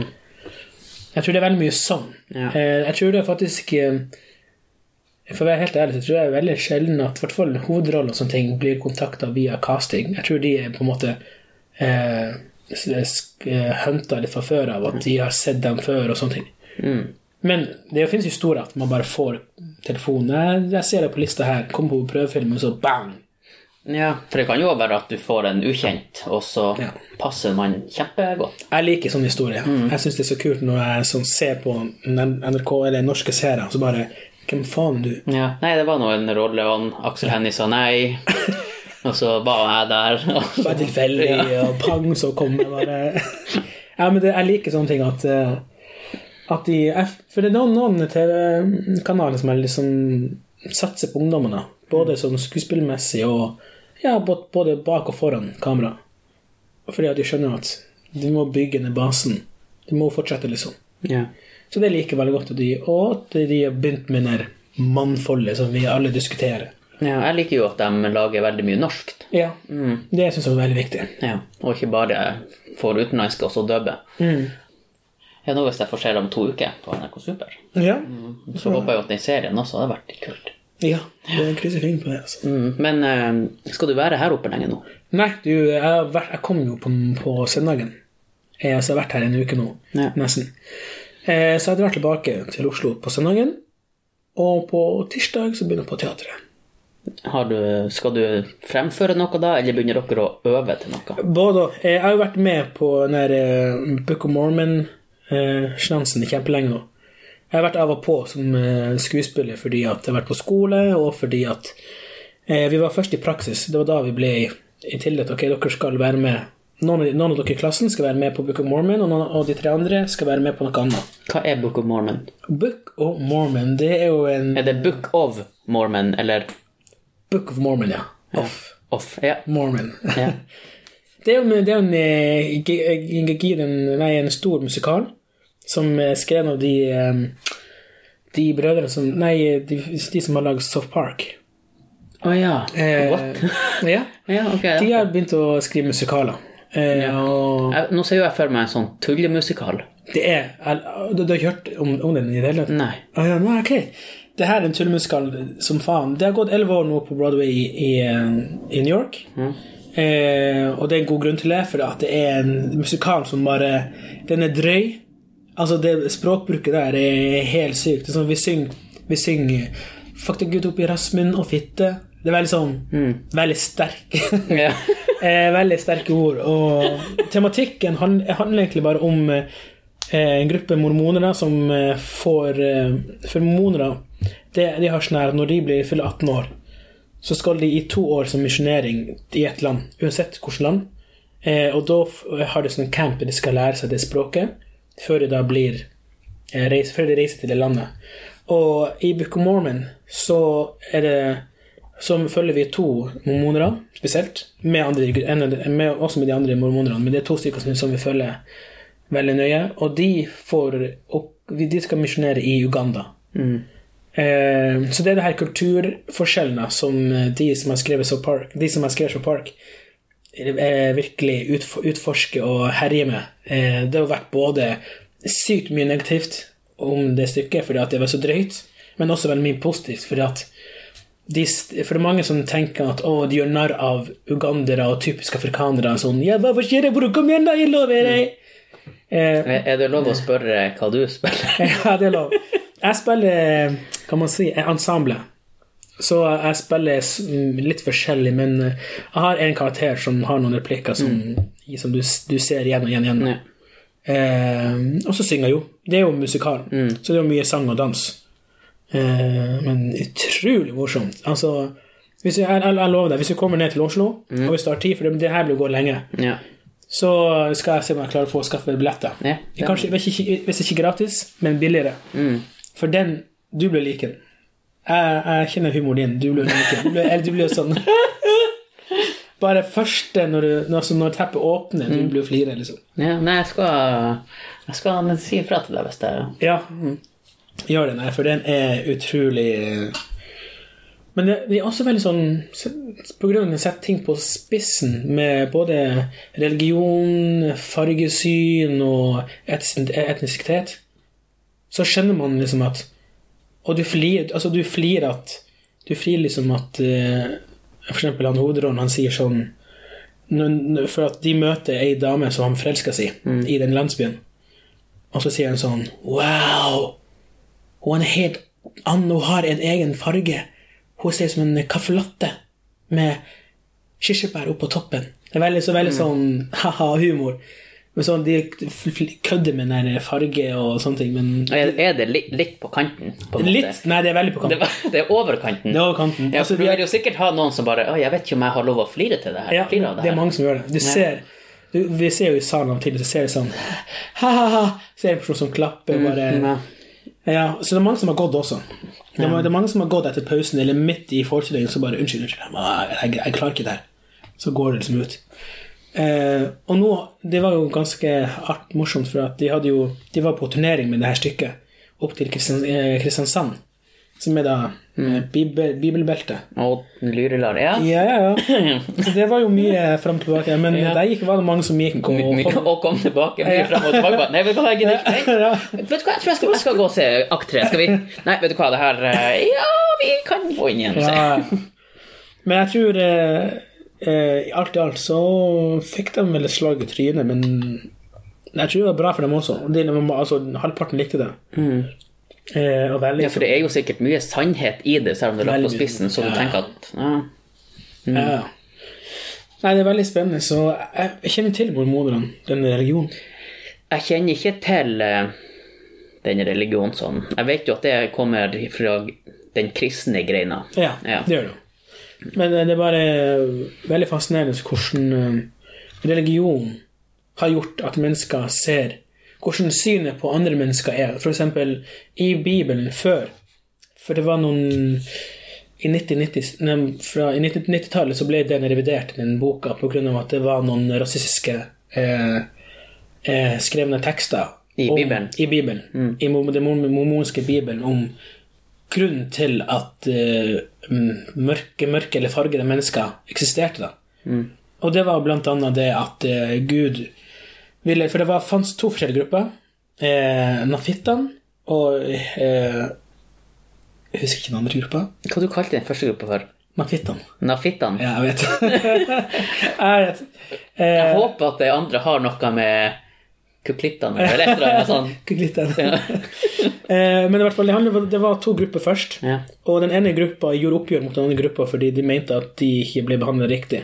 Speaker 2: Jeg tror det er veldig mye sånn.
Speaker 1: Ja.
Speaker 2: Eh, Jeg tror det er faktisk eh, For å være helt ærlig, så tror jeg det er veldig sjelden at hvert fall hovedrollen og sånne ting blir kontakta via casting. Jeg tror de er på en måte eh, hunta litt fra før av, at de har sett dem før og sånne ting.
Speaker 1: Mm.
Speaker 2: Men det finnes historier at man bare får telefonen. Jeg, jeg ser det på lista her. Kom på prøvefilm, og så bang!
Speaker 1: Ja, for det kan jo være at du får en ukjent, og så
Speaker 2: Ja.
Speaker 1: passer man kjempegodt.
Speaker 2: Jeg liker sånne historier. Jeg syns det er så kult når jeg sånn, ser på NRK eller norske seere, så bare Hvem faen du?
Speaker 1: Ja. Nei, det var nå en rolle, og Aksel Hennie sa nei. Og så var jeg der.
Speaker 2: Bare tilfeldig, og pang, så kom jeg bare Ja, men det, jeg liker sånne ting at eh, at de, For det er noen, noen TV-kanaler som jeg liksom satser på ungdommene. Både sånn skuespillmessig og ja, både bak og foran kamera. Fordi at de skjønner at de må bygge ned basen. De må fortsette, liksom.
Speaker 1: ja.
Speaker 2: Så det liker jeg veldig godt. at de, Og at de har begynt med det mannfoldet som vi alle diskuterer.
Speaker 1: ja. Jeg liker jo at de lager veldig mye norskt.
Speaker 2: Ja, Det syns jeg er veldig viktig.
Speaker 1: Ja. Og ikke bare får utenlandske også så Mm. Ja, nå hvis jeg får se om to uker på NRK Super,
Speaker 2: Ja,
Speaker 1: så håper jeg jo at den serien også hadde vært litt kult.
Speaker 2: ja det krysser fingeren på det. altså.
Speaker 1: Mm. Men uh, skal du være her oppe lenge nå?
Speaker 2: Nei, du, jeg, vært, jeg kom jo på, på søndagen. Jeg, jeg har vært her en uke nå,
Speaker 1: Ja.
Speaker 2: nesten. Eh, så jeg drar tilbake til Oslo på søndagen. Og på tirsdag så begynner jeg på teatret.
Speaker 1: Har du, skal du fremføre noe da, eller begynner dere å øve til noe?
Speaker 2: Både, eh, jeg har jo vært med på den der eh, Book of Mormon-sjansen kjempelenge nå. Jeg har vært av og på som skuespiller fordi at jeg har vært på skole, og fordi at eh, vi var først i praksis. Det var da vi ble i tillit. Ok, dere skal være med. Noen, noen av dere i klassen skal være med på Book of Mormon, og, noen, av de tre andre skal være med på noe annet.
Speaker 1: Hva er Book of Mormon?
Speaker 2: Book of Mormon, det er jo en
Speaker 1: Er det Book of Mormon, eller
Speaker 2: Book of Mormon, ja. Of
Speaker 1: Off? Ja.
Speaker 2: Mormon.
Speaker 1: ja.
Speaker 2: Det er jo, det jo en, eh, gi- en, nei, en stor musikal som er skrevet av de eh, de brødrene som Nei, de, de som har lagd Soft Park.
Speaker 1: Å ja.
Speaker 2: Eh,
Speaker 1: What?
Speaker 2: ja.
Speaker 1: Ja, okay,
Speaker 2: De har begynt å skrive musikaler. Eh, og
Speaker 1: Jeg, nå ser jo jeg for meg en sånn tullemusikal.
Speaker 2: det er jeg- Du, har ikke hørt om, om den i det hele tatt?
Speaker 1: Nei.
Speaker 2: Ah, ja, nei, okay. Det her er en tullemusikal som faen. Det har gått elleve år nå på Broadway i, i, eh, i New York. Eh, og det er en god grunn til det, for det er en musikal som bare Den er drøy. Altså, det språkbruket der er helt sykt. Det er sånn, vi synger, vi synger 'Fuck deg Gud opp i rassen og fitte'. Det er veldig sånn Veldig sterk. Eh, veldig sterke ord. Og tematikken han- handler egentlig bare om eh, en gruppe mormonere som eh, får For mormonere det, de har sånn her Når de blir fyller 18 år, så skal de i to år som misjonering i et land, uansett hvilket land. Eh, og da har de sånn camp de skal lære seg det språket, før de da blir før de reiser til det landet. Og i Book of Mormon så er det så følger vi to mormonere, spesielt, med andre, med, også med de andre mormonerne, men det er to stykker som, som vi følger veldig nøye, og de får og de skal misjonere i Uganda. Eh, så det er det her kulturforskjellene som eh, de som har skrevet så Park, de som har skrevet So Park, eh, virkelig utf utforsker og herjer med. Eh, det har vært både sykt mye negativt om det stykket fordi at det var så drøyt, men også veldig mye positivt fordi at de, for det er mange som tenker at å, de gjør narr av ugandere og typiske afrikanere. Sånn, ja, hva skjer, bror? Kom igjen, da! Jeg lover deg! Eh,
Speaker 1: Er det lov å spørre hva du spiller?
Speaker 2: ja, det er lov. Jeg spiller, kan man si, ensemble. Så jeg spiller mm, litt forskjellig, men eh, jeg har en karakter som har noen replikker som, som du, du ser igjen og igjen. igjen.
Speaker 1: Ja.
Speaker 2: Eh, og så synger jeg jo. Det er jo musikal, så det er jo mye sang og dans. Eh, men utrolig morsomt. Altså, hvis jeg, jeg, jeg lover deg, hvis du kommer ned til Oslo, og hvis du har tid, for det, det her blir å gå lenge,
Speaker 1: Ja.
Speaker 2: så skal jeg se om jeg klarer å få skaffe billetter.
Speaker 1: Ja,
Speaker 2: Kanskje, hvis ikke, hvis ikke gratis, men billigere. For den Du blir like den. Jeg, jeg kjenner humoren din. Du blir like den. Du blir, du blir sånn Bare første når, du, når, altså når teppet åpner, du blir flire, liksom.
Speaker 1: ja. Nei, jeg skal, jeg skal si ifra til deg hvis det
Speaker 2: Ja. Gjør det, nei, for den er utrolig Men det, det er også veldig sånn På grunn av jeg setter ting på spissen med både religion, fargesyn og etnis- etnisitet, så skjønner man liksom at Og du flirer altså du flir at Du flirer liksom at eh, For eksempel han hovedrollen, han sier sånn For at de møter ei dame som han forelsker seg i, i den landsbyen. Og så sier han sånn Wow! Hun er helt an hun har en egen farge. Hun ser ut som en caffè med kirsebær oppå toppen. Det er veldig, så veldig sånn ha-ha-humor. Men sånn, De kødder med den farge og sånne ting, men
Speaker 1: Er, er det litt, litt på kanten? På?
Speaker 2: Litt Nei, det er veldig på kanten.
Speaker 1: Det, det er over kanten.
Speaker 2: Det er over kanten.
Speaker 1: Ja,
Speaker 2: Altså,
Speaker 1: du vil jo sikkert ha noen som bare Å, jeg vet ikke om jeg har lov å flire til det her.
Speaker 2: Ja,
Speaker 1: det
Speaker 2: det er mange som gjør det. Du ser du, Vi ser jo i salen av og til, så ser det sånn ha-ha-ha. Ser en person som klapper, bare
Speaker 1: Ja.
Speaker 2: Ja, så det er mange som har gått også. Det er, det er mange som har gått etter pausen eller midt i forestillingen så bare Unnskyld, unnskyld, jeg, jeg, jeg klarer ikke det her. Så går det liksom ut. Eh, og nå Det var jo ganske art, morsomt, for at de jo De var på turnering med det her stykket opp til eh, Kristiansand, som er da eh, bibel, bibelbeltet.
Speaker 1: Og lyrelar. Ja.
Speaker 2: Ja, ja, ja. Så det var jo mye fram og tilbake. Men
Speaker 1: Ja.
Speaker 2: der gikk, var det mange som gikk og,
Speaker 1: My- my- Og kom tilbake. Mye
Speaker 2: Ja.
Speaker 1: frem og tilbake. Nei, vet du hva, jeg gidder ikke.
Speaker 2: Ja.
Speaker 1: Vet du hva, jeg tror jeg skal, jeg skal gå og se akt tre. Skal vi Nei, vet du hva, det her eh, Ja, vi kan gå inn igjen.
Speaker 2: Ja. Men jeg tror eh, eh, alt i alt så fikk de vel et slag i trynet, men jeg tror det var bra for dem også. De, altså, halvparten likte det. Eh, veldig
Speaker 1: Ja, for det er jo sikkert mye sannhet i det, selv om det er lagt på spissen, så du
Speaker 2: Ja.
Speaker 1: tenker at ja.
Speaker 2: ja. Nei, det er veldig spennende. Så jeg, jeg kjenner til mormoderne, den religionen.
Speaker 1: Jeg kjenner ikke til eh, den religionen sånn. Jeg vet jo at det kommer fra den kristne greina.
Speaker 2: Ja,
Speaker 1: Ja.
Speaker 2: det gjør det. Men eh, det er bare veldig fascinerende hvordan eh, religion har gjort at mennesker ser hvordan synet på andre mennesker er. Eksempel i Bibelen før. For det var noen i 1990 nei, fra- i 1990-tallet så ble den revidert, den boka, pga. at det var noen rasistiske eh, eh, skrevne tekster
Speaker 1: I
Speaker 2: om-
Speaker 1: Bibelen?
Speaker 2: I Bibelen. I den mormonske Bibelen om grunnen til at eh, mørke, mørke eller fargede mennesker eksisterte. da. Og det var annet det at eh, Gud ville For det var, fantes to forskjellige grupper. Eh, Nafittan og eh, Jeg husker ikke den andre gruppa.
Speaker 1: Hva du kalte den første gruppa for?
Speaker 2: Nafittan.
Speaker 1: Nafittan?
Speaker 2: Ja, jeg vet. jeg vet.
Speaker 1: Jeg
Speaker 2: Eh,
Speaker 1: håper at de andre har noe med kuklittene eller et eller annet sånt.
Speaker 2: Kuklitten. eh, men i hvert fall, det, handler, det var to grupper først.
Speaker 1: Ja.
Speaker 2: Og den ene gruppa gjorde oppgjør mot den andre gruppa fordi de mente at de ikke ble behandlet riktig.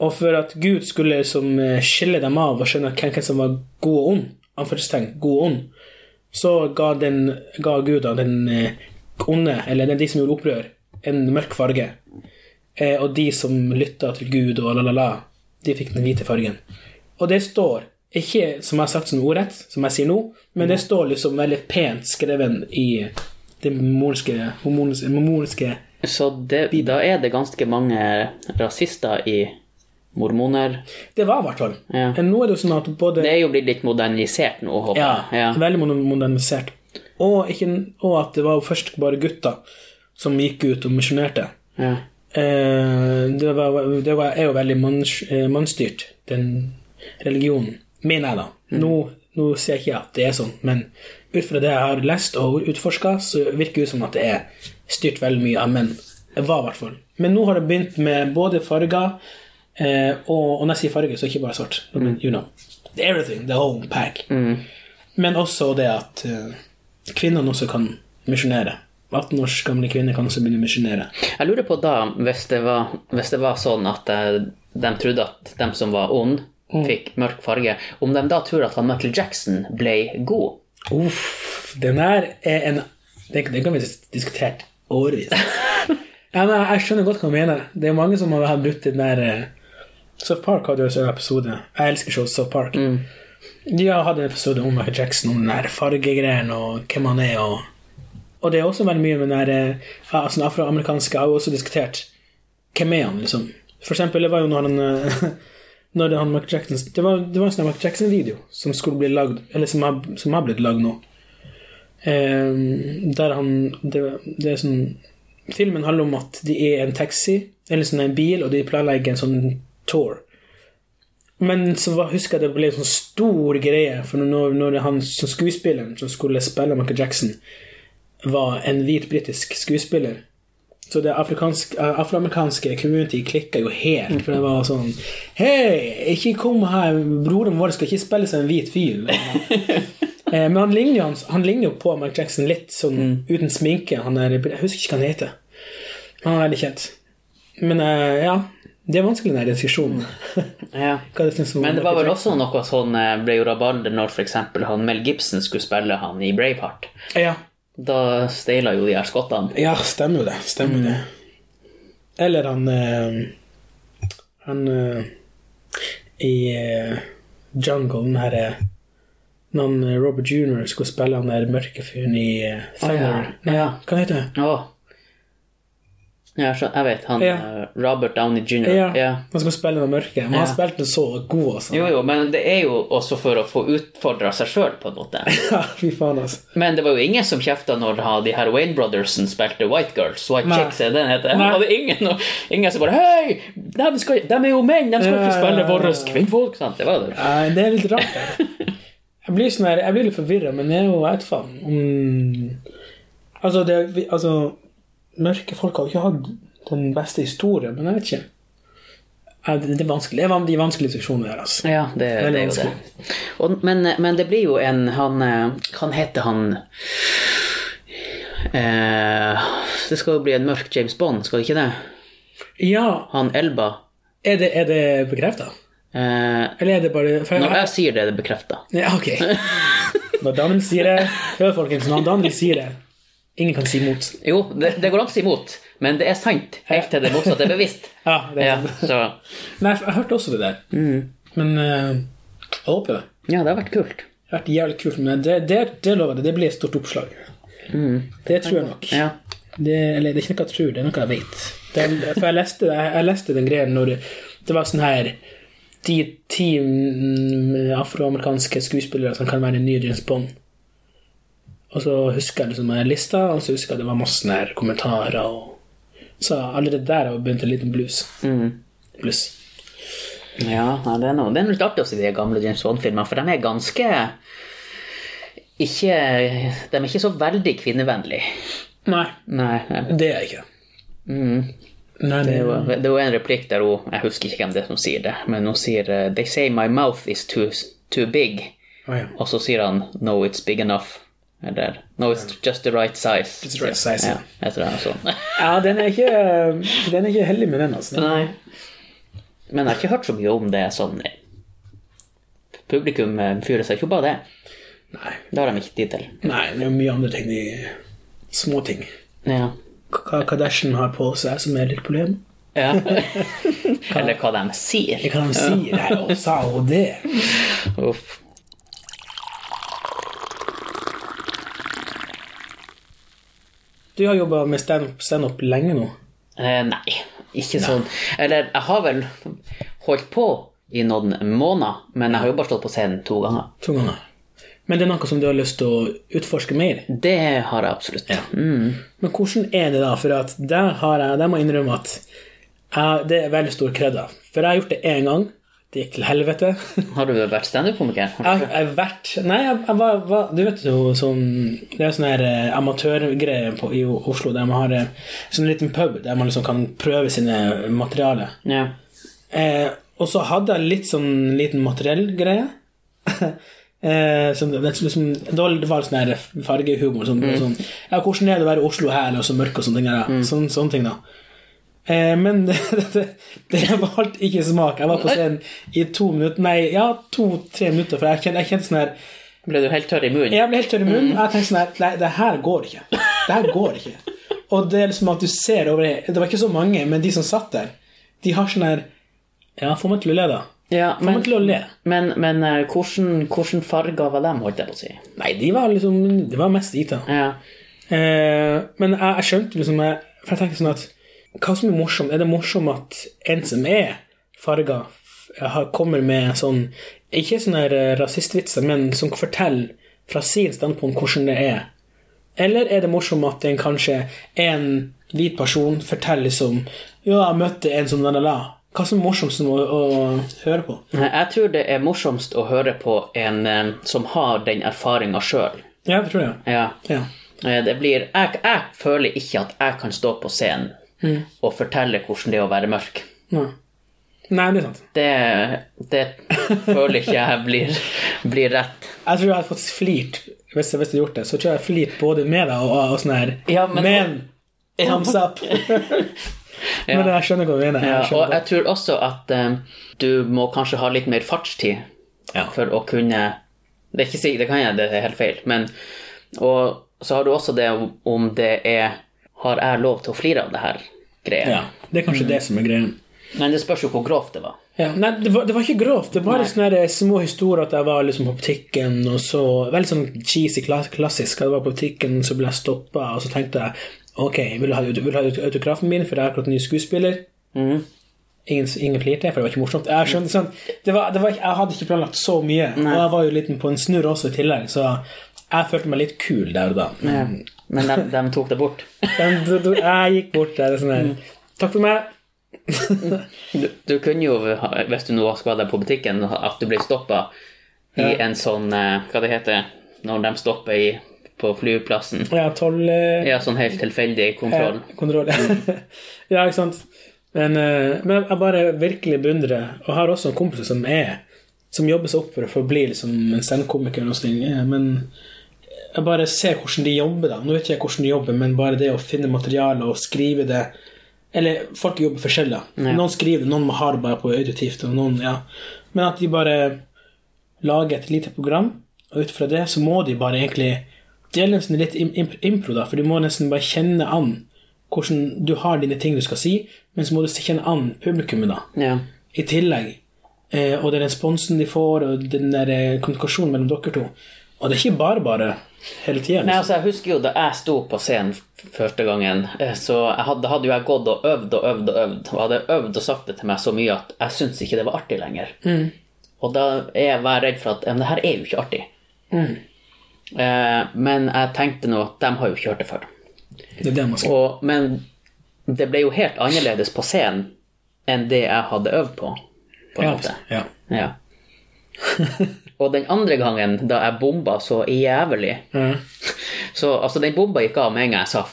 Speaker 2: Og for at Gud skulle liksom skille dem av og skjønne hvem, som var god og ond, anførselstegn, god og ond, så ga, den, ga Gud da den eh, onde, eller de som gjorde opprør, en mørk farge. Eh, og de som lytta til Gud og la-la-la, de fikk den hvite fargen. Og det står, ikke som jeg har sagt som ordrett, som jeg sier nå, men det står liksom veldig pent skrevet i det mormonske, mormonske, mormonske
Speaker 1: Så det, da er det ganske mange rasister i mormoner.
Speaker 2: Det var i hvert fall.
Speaker 1: Ja.
Speaker 2: Nå er det jo sånn at både
Speaker 1: Det er jo blitt litt modernisert nå, håper jeg. Ja.
Speaker 2: veldig modernisert. Og, ikke, og at det var først bare gutter som gikk ut og misjonerte.
Speaker 1: Ja.
Speaker 2: Eh, det, var, det var, er jo veldig eh, mannsstyrt, den religionen. Mener jeg, da. Nå, nå ser jeg ikke at det er sånn, men ut fra det jeg har lest og utforska, så virker det ut som at det er styrt veldig mye av menn. Det var i hvert fall. Men nå har det begynt med både farger eh, og, og når jeg sier farge, så ikke bare svart. Men, you know. Everything. The whole pack. Men også det at uh, kvinnene også kan misjonere. 18 års gamle kvinner kan også begynne å misjonere.
Speaker 1: Jeg lurer på da, hvis det var, hvis det var sånn at uh, de trodde at de som var ond,
Speaker 2: Mm.
Speaker 1: fikk mørk farge, om de da tror at han Michael Jackson ble god?
Speaker 2: Uff, den der er en Den, den kan vi diskutere diskutert årevis. ja, men jeg skjønner godt hva du mener. Det er mange som har brukt den der eh, South Park hadde jo også en episode. Jeg elsker showet South Park. De har hatt en episode om Michael Jackson, om den der fargegreiene og hvem han er. Og, og det er også veldig mye med den der eh, altså, afroamerikanske afroamerikanske har jo også diskutert hvem er han, liksom. For eksempel, det var jo når han eh, når han Michael Jackson, det var, det var en sånn Michael Jackson-video som skulle bli lagd, eller som har, som har blitt lagd nå. Um, der han det, det er sånn filmen handler om at de er en taxi, eller sånn en bil, og de planlegger en sånn tour. Men så var, husker jeg det ble en sånn stor greie, for når, når han som skuespilleren som skulle spille Michael Jackson, var en hvit britisk skuespiller Så det eh, afroamerikanske community klikka jo helt, for det var sånn Hei, ikke kom her, broren vår skal ikke spille seg en hvit fyr. Eh, Men han ligner, jo, på Michael Jackson litt sånn uten sminke. Han er, jeg husker ikke hva han heter. Han er veldig kjent. Men eh, ja, det er vanskelig den diskusjonen.
Speaker 1: Ja.
Speaker 2: Hva er
Speaker 1: Men det var vel også noe sånn eh, ble jo rabalder når f.eks. han Mel Gibson skulle spille han i Braveheart.
Speaker 2: Ja.
Speaker 1: Da steila jo de her skottene.
Speaker 2: ja, stemmer jo det. Stemmer det. Eller han eh, Han eh, i Jungle, den herre Når Robert Junior skulle spille han der mørke fyren i Thunder.
Speaker 1: ja. Ja.
Speaker 2: Hva heter det?
Speaker 1: Å. Ja, så, jeg vet. Han
Speaker 2: Ja.
Speaker 1: eh, Robert Downey jr.
Speaker 2: Ja,
Speaker 1: Ja.
Speaker 2: Han skulle spille noe mørke, men
Speaker 1: Ja.
Speaker 2: han spilte så god, altså.
Speaker 1: Jo, jo, men det er jo også for å få utfordra seg sjøl, på en måte.
Speaker 2: Ja, fy faen, altså.
Speaker 1: Men det var jo ingen som kjefta når de her Wayne Brothersen spilte White Girls. White
Speaker 2: Nei.
Speaker 1: Chicks, er det den heter.
Speaker 2: Nei.
Speaker 1: Og det ingen, ingen som bare Hei! De, skal, de er jo menn, de skal ikke
Speaker 2: ja,
Speaker 1: spille
Speaker 2: ja, ja.
Speaker 1: våre kvinnfolk. Sant? Det var det.
Speaker 2: Nei, det er litt rart. Jeg blir, sånn her, jeg blir litt forvirra, men jeg er jo et faen om Altså, det, altså Mørke folk har jo ikke hatt den beste historien, men jeg vet ikke. Det er vanskelig. Det er de vanskelige seksjonene her, altså.
Speaker 1: Ja, det, det
Speaker 2: det,
Speaker 1: er jo det. Og, men, men det blir jo en Han eh, Kan hete han eh, Det skal jo bli en mørk James Bond, skal det ikke det?
Speaker 2: Ja,
Speaker 1: Han Elba.
Speaker 2: er det, er det bekrefta?
Speaker 1: Eh,
Speaker 2: Eller er det bare for
Speaker 1: når
Speaker 2: jeg,
Speaker 1: jeg sier det, er det bekrefta.
Speaker 2: ja, Ok. Når Daniel sier det Hør, folkens. Når Daniel sier det Ingen kan si imot.
Speaker 1: Jo, det, det går an å si imot, men det er sant helt til det motsatte er bevisst.
Speaker 2: Ja, det er
Speaker 1: Ja,
Speaker 2: sant.
Speaker 1: så,
Speaker 2: Nei, jeg hørte også det der. Men uh, jeg håper det.
Speaker 1: ja, det har vært kult.
Speaker 2: Det har vært jævlig kult, men det, det, det lover jeg. Det blir et stort oppslag. Det tror jeg nok.
Speaker 1: Ja.
Speaker 2: Det, eller det er ikke noe jeg tror, det er noe jeg vet. Det, for jeg leste, jeg, jeg leste den greien når det, var sånn her De ti mm, afroamerikanske skuespillere som kan være den nye James Bond. Og så husker jeg liksom jeg lista, og så husker jeg det var masse her kommentarer. Og, så allerede der har jeg begynt en liten blues. Blues.
Speaker 1: Ja, det er noe, det er litt artig å se de gamle James Bond-filmene, for de er ganske ikke De er ikke så veldig kvinnevennlige.
Speaker 2: Nei,
Speaker 1: Nei. nei.
Speaker 2: det er jeg ikke. Nei,
Speaker 1: Det
Speaker 2: det,
Speaker 1: er jo det er jo en replikk der hun Jeg husker ikke hvem det er som sier det, men hun sier eh, They say my mouth is too, too big.
Speaker 2: Oh, ja.
Speaker 1: Og så sier han No, it's big enough. Eller No, it's just the right size.
Speaker 2: Just the right size,
Speaker 1: ja.
Speaker 2: ja.
Speaker 1: Jeg tror det er sånn.
Speaker 2: ja, den er ikke, den er ikke heldig med den, altså.
Speaker 1: Nei. Men jeg har ikke hørt så mye om det sånn Publikum eh, fyrer seg ikke opp av det.
Speaker 2: Nei.
Speaker 1: Det har de ikke tid til.
Speaker 2: Nei, det er mye andre ting. De små ting.
Speaker 1: Ja.
Speaker 2: Hva Kardashian har på seg som er litt problem.
Speaker 1: ja. Eller hva de sier.
Speaker 2: Hva kan de sier. Og sa hun det?
Speaker 1: Uff.
Speaker 2: Du har jobba med standup stand lenge nå.
Speaker 1: Eh, nei, ikke sånn. Eller jeg har vel holdt på i noen måneder, men jeg har jo bare stått på scenen to ganger.
Speaker 2: To ganger. Men det er noe som du har lyst til å utforske mer.
Speaker 1: Det har jeg absolutt. Mm.
Speaker 2: Men hvordan er det da? For at der, har jeg, der må jeg innrømme at jeg, det er veldig stor kredda. For jeg har gjort det én gang. Det gikk til helvete.
Speaker 1: Har du vært standup-komiker?
Speaker 2: Jeg har vært Nei, jeg, jeg var, var Du vet jo sånn Det er sånn her eh, amatørgreie i Oslo der man har eh, sånn liten pub der man liksom kan prøve sine materialer.
Speaker 1: Ja.
Speaker 2: Eh, og så hadde jeg litt sånn liten materiellgreie. eh, som, det, liksom, det var det var sånn her fargehumor. Sånn, sånn, ja, 'Hvordan er det å være i Oslo her, og så mørk og sånne ting?' Mm. sånn, sånne ting da. Eh, men det, det, valgte ikke smak. Jeg var på scenen i to minutter Nei, ja, to-tre minutter, for jeg kjente, jeg kjente sånn her
Speaker 1: Ble du helt tørr i munnen?
Speaker 2: jeg ble helt tørr i munnen. og Jeg tenkte sånn her Nei, det her går ikke. Det her går ikke. Og det er liksom at du ser over Det Det var ikke så mange, men de som satt der, de har sånn her Ja, få meg til å le, da.
Speaker 1: Ja,
Speaker 2: Få meg
Speaker 1: men,
Speaker 2: til å le.
Speaker 1: men, men eh, hvordan, hvordan farger var dem, holdt jeg på å si?
Speaker 2: Nei, de var liksom Det var mest Ita.
Speaker 1: Ja.
Speaker 2: Eh, men jeg, jeg skjønte liksom jeg, For jeg tenkte sånn at Hva som er morsomt? Er det morsomt at en som er farga, kommer med sånn Ikke sånne eh, rasistvitser, men som forteller fra sin standpunkt hvordan det er. Eller er det morsomt at en kanskje en hvit person forteller som Ja, jeg møtte en som la-la-la. Hva som er morsomst å, å høre på?
Speaker 1: Jeg tror det er morsomst å høre på en eh, som har den erfaringa sjøl.
Speaker 2: Ja, det tror jeg.
Speaker 1: Ja.
Speaker 2: Ja.
Speaker 1: Eh, Det blir jeg, jeg føler ikke at jeg kan stå på scenen og fortelle hvordan det er å være mørk.
Speaker 2: Nei. Nei, det er sant.
Speaker 1: Det, det føler ikke jeg blir, blir rett.
Speaker 2: Jeg tror jeg hadde fått flirt hvis jeg, hadde gjort det. Så tror jeg jeg hadde flirt både med deg og, og sånn her.
Speaker 1: Ja, men-
Speaker 2: men thumbs up. Men jeg skjønner hva du mener.
Speaker 1: Ja, og jeg tror også at eh, du må kanskje ha litt mer fartstid
Speaker 2: Ja.
Speaker 1: for å kunne Det er ikke sikkert, det kan jeg, det er helt feil, men Og så har du også det om, om det er Har jeg lov til å flire av det her greia?
Speaker 2: ja, Det er kanskje det som er greia.
Speaker 1: Men det spørs jo hvor grovt det var.
Speaker 2: Ja, nei, det var, det var ikke grovt. Det var sånne små historier at jeg var liksom på butikken, og så Veldig sånn cheesy, klassisk. Jeg var på butikken, så ble jeg stoppa, og så tenkte jeg Ok, vil du ha, vil du ha autografen min, for jeg er akkurat ny skuespiller?
Speaker 1: Mm.
Speaker 2: Ingen, ingen flirte, for det var ikke morsomt. Jeg skjønte sånn, det var, det var, Jeg hadde ikke planlagt så mye, og jeg var jo litt på en snurr også i tillegg, så jeg følte meg litt kul der og da.
Speaker 1: Ja. Men de, de tok det bort.
Speaker 2: de, de, jeg gikk bort der og sånn her Takk for meg.
Speaker 1: Du, du kunne jo, hvis du nå skal deg på butikken, at du blir stoppa i
Speaker 2: Ja.
Speaker 1: en sånn eh, Hva det heter når de stopper i, på flyplassen?
Speaker 2: Ja, tolv eh,
Speaker 1: Ja, sånn helt tilfeldig kontroll.
Speaker 2: Ja, kontroll. ja, ikke sant. Men, eh, men jeg bare virkelig beundrer Og har også en kompis som er Som jobber seg opp for å forbli bli liksom en eh, Men jeg bare ser hvordan de jobber. da Nå vet ikke jeg hvordan de jobber, men bare det å finne materiale og skrive det Eller folk jobber forskjellig.
Speaker 1: Ja.
Speaker 2: Noen skriver, noen må ha det bare på auditivt. Og noen, ja. Men at de bare lager et lite program, og ut fra det så må de bare egentlig Det er nesten litt impro, da, for du må nesten bare kjenne an hvordan du har dine ting du skal si, men så må du kjenne an publikummet, da,
Speaker 1: Ja.
Speaker 2: i tillegg. Eh, og den responsen de får, og den der eh, kommunikasjonen mellom dere to. Og det er ikke bare bare hele tida. Liksom.
Speaker 1: altså, jeg husker jo da jeg sto på scenen første gangen, eh, så hadde, hadde jo jeg gått og øvd og øvd og øvd, og hadde øvd og sagt det til meg så mye at jeg syntes ikke det var artig lenger. Og da er jeg var redd for at men det her er jo ikke artig. Eh, men jeg tenkte nå at de har jo ikke hørt det før.
Speaker 2: Det det.
Speaker 1: Og, men det ble jo helt annerledes på scenen enn det jeg hadde øvd på. på
Speaker 2: Ja, ja.
Speaker 1: Ja. og den andre gangen da jeg bomba så jævlig
Speaker 2: mm.
Speaker 1: Så altså, den bomba gikk av med en gang jeg sa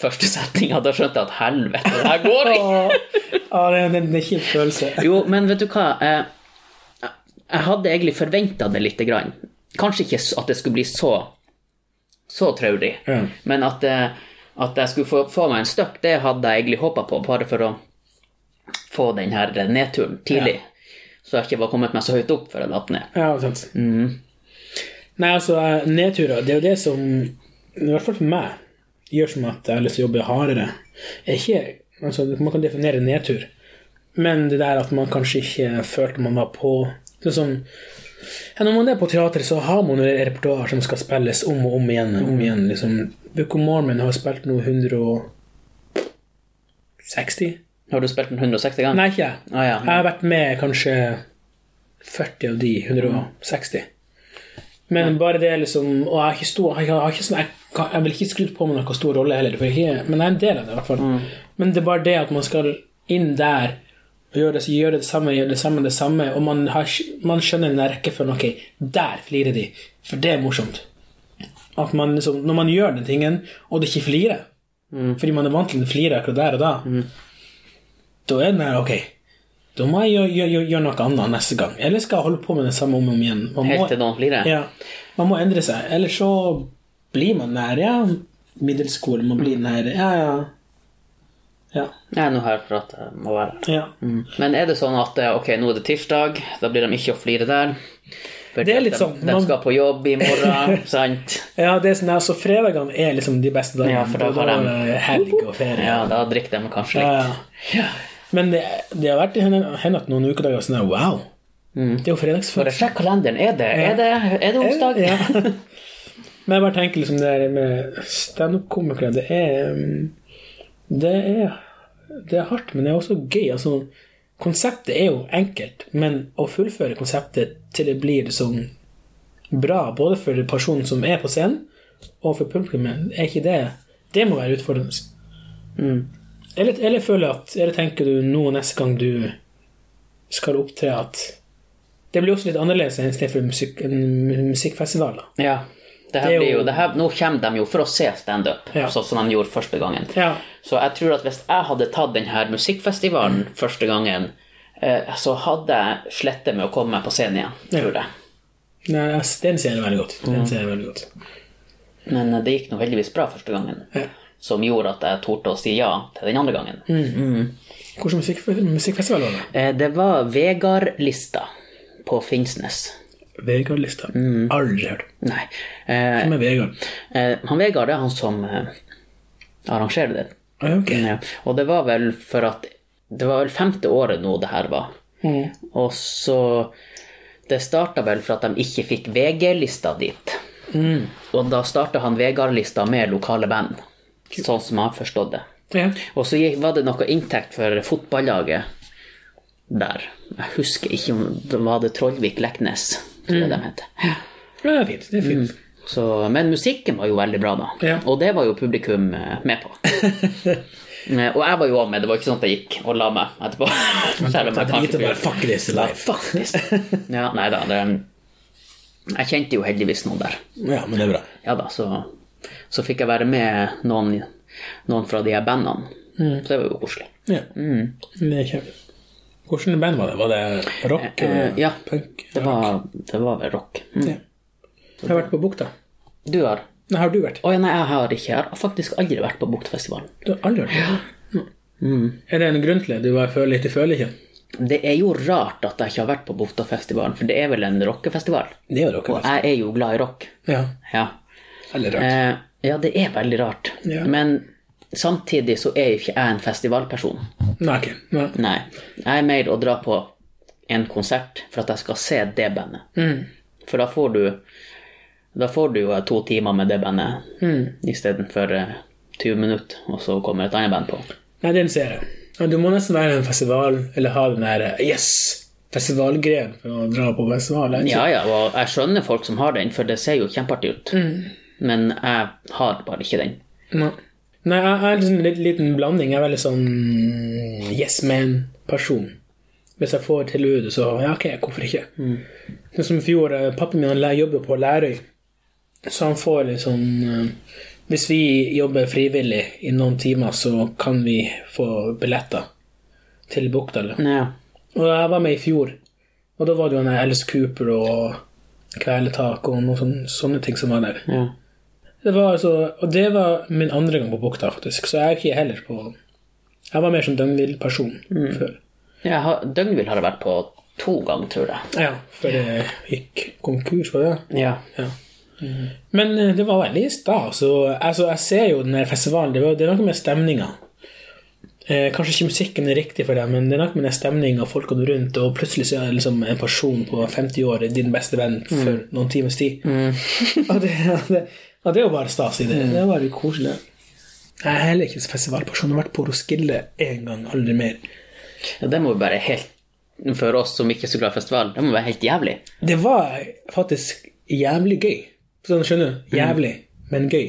Speaker 1: første setninga. Da skjønte jeg at helvete, det her går ikke!
Speaker 2: Ah, det, er en kjip følelse.
Speaker 1: Jo, men vet du hva? Jeg, jeg hadde egentlig forventa det lite grann. Kanskje ikke at det skulle bli så så traurig,
Speaker 2: mm.
Speaker 1: men at, at jeg skulle få, få meg en støkk, det hadde jeg egentlig håpa på, bare for å få den her nedturen tidlig. Så jeg ikke var kommet meg så høyt opp før jeg datt ned.
Speaker 2: Ja, sant. Nei, altså, eh, nedturer, det er jo det som, i hvert fall for meg, gjør som at jeg har lyst til å jobbe hardere. Er ikke, altså, man kan definere nedtur, men det der at man kanskje ikke følte man var på Sånn som ja, Når man er på teater, så har man jo repertoar som skal spilles om og om igjen. om igjen, liksom. Book of Mormon har spilt nå 160?
Speaker 1: Har du spilt den 160 ganger?
Speaker 2: Nei, ikke jeg.
Speaker 1: Ah, ja.
Speaker 2: Jeg har vært med kanskje 40 av de 160. Men bare det liksom Og jeg stor, jeg har ikke sånn, jeg, jeg vil ikke skryte på meg noen stor rolle heller, for jeg, ikke- men jeg er en del av det. i hvert fall. Men det er bare det at man skal inn der og gjøre det, gjøre det samme, gjøre det samme, det samme, og man, har, man skjønner den rekkefølgen. Ok, der flirer de, for det er morsomt. At man liksom, Når man gjør den tingen, og det ikke flirer, fordi man er vant til å flire akkurat der og da, da er den der ok. Da må jeg gjøre, gjøre, gjøre noe annet neste gang. Eller skal jeg holde på med det samme om og om igjen? Man må,
Speaker 1: Helt til noen flirer?
Speaker 2: ja, man må endre seg. Eller så blir man nær ja, middelskole. Man blir nær ja, ja. Ja.
Speaker 1: Jeg er nå her for at jeg må være
Speaker 2: ja.
Speaker 1: Men er det sånn at eh, ok, nå er det tirsdag, da blir de ikke å flire der? For
Speaker 2: Det er litt
Speaker 1: de,
Speaker 2: sånn,
Speaker 1: De
Speaker 2: man-
Speaker 1: skal på jobb i morgen, sant?
Speaker 2: ja det er sånn, altså, fredagene er liksom de beste dagene.
Speaker 1: Ja, for da har de-
Speaker 2: helg og ferie.
Speaker 1: Ja, da drikker de kanskje
Speaker 2: Ja,
Speaker 1: litt.
Speaker 2: ja. Men det, det har vært hendt noen ukedager sånn Wow! wow. Det er jo
Speaker 1: Bare sjekk kalenderen. Er det, er det, er det onsdag?
Speaker 2: Ja. Men jeg bare tenker liksom det der med standup-komikere Det um, Det er Det er hardt, men det er også gøy. Altså, konseptet er jo enkelt, men å fullføre konseptet til det blir sånn bra, både for personen som er på scenen, og for publikummet, er ikke det Det må være utfordrende.
Speaker 1: Mm.
Speaker 2: Eller, eller føler at Eller tenker du nå neste gang du skal opptre, at det blir også litt annerledes enn istedenfor musikk, en musikkfestival? da.
Speaker 1: Ja. Det her
Speaker 2: Det
Speaker 1: blir jo, det her, nå kommer de jo for å se standup,
Speaker 2: Ja.
Speaker 1: sånn som de gjorde første gangen.
Speaker 2: Ja.
Speaker 1: Så jeg tror at hvis jeg hadde tatt denne musikkfestivalen første gangen, eh, så hadde jeg slettet med å komme meg på scenen igjen, tror jeg.
Speaker 2: Nei, den ser jeg veldig godt. Den ser jeg veldig godt.
Speaker 1: Men eh, det gikk nå heldigvis bra første gangen,
Speaker 2: Ja.
Speaker 1: Som gjorde at jeg torde å si ja til den andre gangen.
Speaker 2: Hvilken musikk, musikkfestival var det?
Speaker 1: Eh, Det var Vegard-lista på Finnsnes.
Speaker 2: Vegard-lista.
Speaker 1: Mm.
Speaker 2: Aldri hørt.
Speaker 1: Nei. Eh,
Speaker 2: Hvem er Vegard?
Speaker 1: eh, han Vegard er han som eh, arrangerer det.
Speaker 2: Okay.
Speaker 1: Ja. Og det var vel for at Det var vel femte året nå det her var.
Speaker 2: Mm.
Speaker 1: Og så Det starta vel for at de ikke fikk VG-lista dit.
Speaker 2: Mm.
Speaker 1: Og da starta han Vegard-lista med lokale band. Sånn som jeg har forstått det.
Speaker 2: Ja.
Speaker 1: Og så var det noe inntekt for fotballaget der. Jeg husker ikke om det var det Trollvik Leknes, tror jeg de heter.
Speaker 2: ja, det er fint. Det er fint.
Speaker 1: Så, men musikken var jo veldig bra, da.
Speaker 2: Ja.
Speaker 1: Og det var jo publikum eh, med på. Eh, og jeg var jo òg med. Det var ikke sånn at jeg gikk og la meg etterpå. Selv om jeg kanskje
Speaker 2: bare fuck this life.
Speaker 1: Faktisk. Ja, nei da. Det, jeg kjente jo heldigvis noen der.
Speaker 2: Ja, men det er bra.
Speaker 1: Ja da, så, så fikk jeg være med noen, noen fra de her bandene.
Speaker 2: Mm.
Speaker 1: Så det var jo koselig.
Speaker 2: Ja. Det er kjempe. Hvordan band var det? Var det rock?
Speaker 1: Eh, ja,
Speaker 2: Punk?
Speaker 1: det var, det var vel rock. Mm.
Speaker 2: Ja. Jeg har vært på Bukta.
Speaker 1: Du har
Speaker 2: Nei, har du vært?
Speaker 1: Oh, ja, nei, jeg har ikke. Jeg har faktisk aldri vært på Buktfestivalen.
Speaker 2: Du har aldri vært? på Mm. Er det en grunn til det? Du føler ikke, føler ikke?
Speaker 1: Det er jo rart at jeg ikke har vært på Buktafestivalen, for det er vel en rockefestival.
Speaker 2: Det er jo rockefestival.
Speaker 1: Og jeg er jo glad i rock.
Speaker 2: Ja.
Speaker 1: Ja.
Speaker 2: Veldig rart.
Speaker 1: Eh, ja, det er veldig rart.
Speaker 2: Ja.
Speaker 1: Men samtidig så er jo ikke jeg en festivalperson.
Speaker 2: Nei, ok. Nei.
Speaker 1: Nei. Jeg er mer å dra på en konsert for at jeg skal se det bandet.
Speaker 2: Mm.
Speaker 1: For da får du Da får du jo to timer med det bandet
Speaker 2: Mm.
Speaker 1: istedenfor eh, 20 minutter, og så kommer et annet band på.
Speaker 2: Nei, den ser jeg. Du må nesten være en festival, eller ha den der eh, yes! Festivalgreien for å dra på festival.
Speaker 1: Ja, ja, og jeg skjønner folk som har den, for det ser jo kjempeartig ut. Men jeg har bare ikke den.
Speaker 2: Nei. Nei, jeg er en litt, liten blanding. Jeg er veldig sånn yes man-person. Hvis jeg får tilbudet, så ja, ok, hvorfor ikke? Sånn som i fjor, eh, pappaen min jobber på Lærøy, så han får liksom Hvis vi jobber frivillig i noen timer, så kan vi få billetter til Bukta.
Speaker 1: Ja.
Speaker 2: Og jeg var med i fjor, og da var det jo en Alice Cooper og Kveletak og noen sånne, sånne ting som var der.
Speaker 1: ja.
Speaker 2: Det var altså, og det var min andre gang på Bukta, faktisk. Så jeg er ikke heller på Jeg var mer som døgnvill-person før.
Speaker 1: Ja, Døgnvill har jeg vært på to ganger, tror jeg.
Speaker 2: Ja, før det gikk konkurs, var det
Speaker 1: Ja.
Speaker 2: Ja. Mm. Men eh, det var veldig stas. Altså, jeg ser jo den festivalen. Det, var, det er noe med stemninga. Eh, kanskje ikke musikken er riktig for deg, men det er noe med den stemninga og folkene rundt, og plutselig så er det liksom en person på 50 år din beste venn for noen timers tid. og, det, det, og det er jo bare stas i det. Det er bare koselig. Jeg er heller ikke festivalperson. Jeg har vært på Roskilde én gang, aldri mer.
Speaker 1: ja. Det må jo være helt For oss som ikke er så glad i festival, det må være helt jævlig.
Speaker 2: Det var faktisk jævlig gøy. Sånn, skjønner du? Jævlig, men gøy.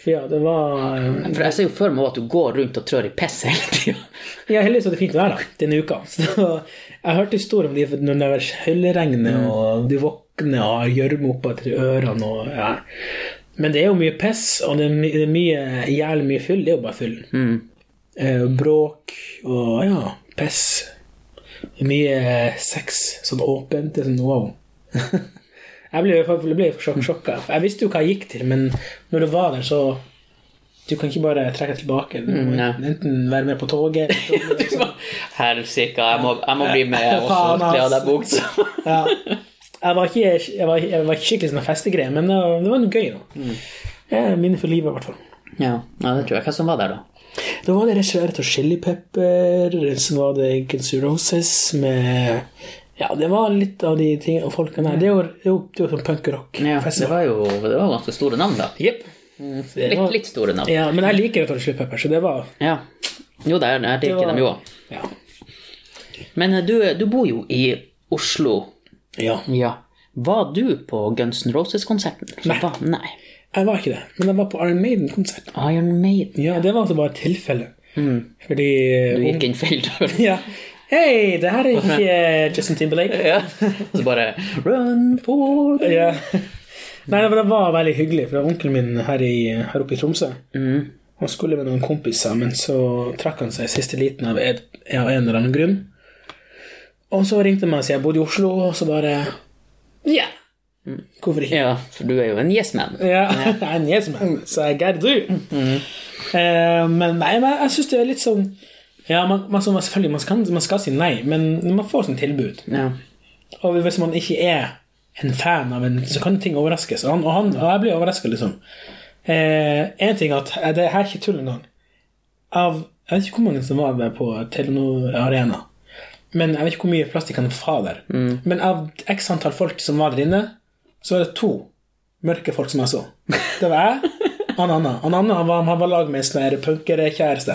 Speaker 2: For ja, det var
Speaker 1: For jeg ser jo for meg at du går rundt og trør i piss hele tida.
Speaker 2: Ja, heldigvis var det fint vær da, denne uka. Så jeg hørte historier om de når det var høljregn og de våkner og av gjørme oppetter ørene. Og, ja. Men det er jo mye piss, og det er, mye, jævlig mye fyll. Det er jo bare fyll. Eh, bråk og ja, piss. Mye sex, sånn åpent. Det er sånn wow. jeg ble, jeg ble sjok sjokka. Jeg visste jo hva jeg gikk til, men når du var der, så Du kan ikke bare trekke tilbake. Du må
Speaker 1: Nei.
Speaker 2: enten være med på toget.
Speaker 1: Helsike, jeg, jeg må bli med og
Speaker 2: Faen,
Speaker 1: buksa.
Speaker 2: ja. Jeg var ikke, jeg var, jeg var ikke skikkelig sånn festegreie, men det var, det var noe gøy. da. Ja, Minne for livet, i hvert fall.
Speaker 1: Ja, ja, det tror jeg. Hva som var der, da?
Speaker 2: Da var det Red av Chili Pepper, så var det Guns N' Roses med Ja, det var litt av de tingene og folkene her. Det er jo, det er jo, det er jo sånn
Speaker 1: Ja, det var jo det var ganske store navn, da.
Speaker 2: Jepp. Mm,
Speaker 1: Litt, litt store navn.
Speaker 2: Ja, men jeg liker Red Hot Chili Pepper, så det var
Speaker 1: Ja. Jo, er- det
Speaker 2: Jeg
Speaker 1: liker
Speaker 2: var-
Speaker 1: de jo òg.
Speaker 2: Ja.
Speaker 1: Men eh, du, du bor jo i Oslo.
Speaker 2: Ja.
Speaker 1: Ja. Var du på Guns N' Roses-konserten?
Speaker 2: Nei.
Speaker 1: Nei.
Speaker 2: Jeg var ikke det, men jeg var på Iron Maiden-konsert.
Speaker 1: Iron Maiden.
Speaker 2: Ja, det var altså bare et tilfelle. Fordi
Speaker 1: Du gikk inn feil dør.
Speaker 2: Ja. Hei, det her er ikke Justin Timberlake.
Speaker 1: Ja. Og så bare Run for the
Speaker 2: Ja. Nei, det var veldig hyggelig, for det var onkelen min her, i, her oppe i Tromsø. Han skulle med noen kompiser, men så trakk han seg i siste liten av en, av en eller annen grunn. Og så ringte han meg og sa jeg bodde i Oslo, og så bare Ja! Hvorfor ikke?
Speaker 1: Ja, for du er jo en yes man.
Speaker 2: Ja, jeg er en yes man, så jeg gotta do. Eh, men nei, men jeg syns det er litt sånn Ja, man, man, så- selvfølgelig, man skal, man skal si nei, men når man får sånn tilbud
Speaker 1: Ja.
Speaker 2: Og hvis man ikke er en fan av en, så kan ting overraskes. Og, han, og, han, og jeg blir overraska, liksom. Eh, en ting at eh, Det her er ikke tull engang. Av Jeg vet ikke hvor mange som var der på Telenor Arena. Men Jeg vet ikke hvor mye plass de kan få der. Men av x antall folk som var der inne, så var det to mørke folk som jeg så. Det var jeg og han Anna. Han Anna han var, han var lag med en sånn punkerkjæreste.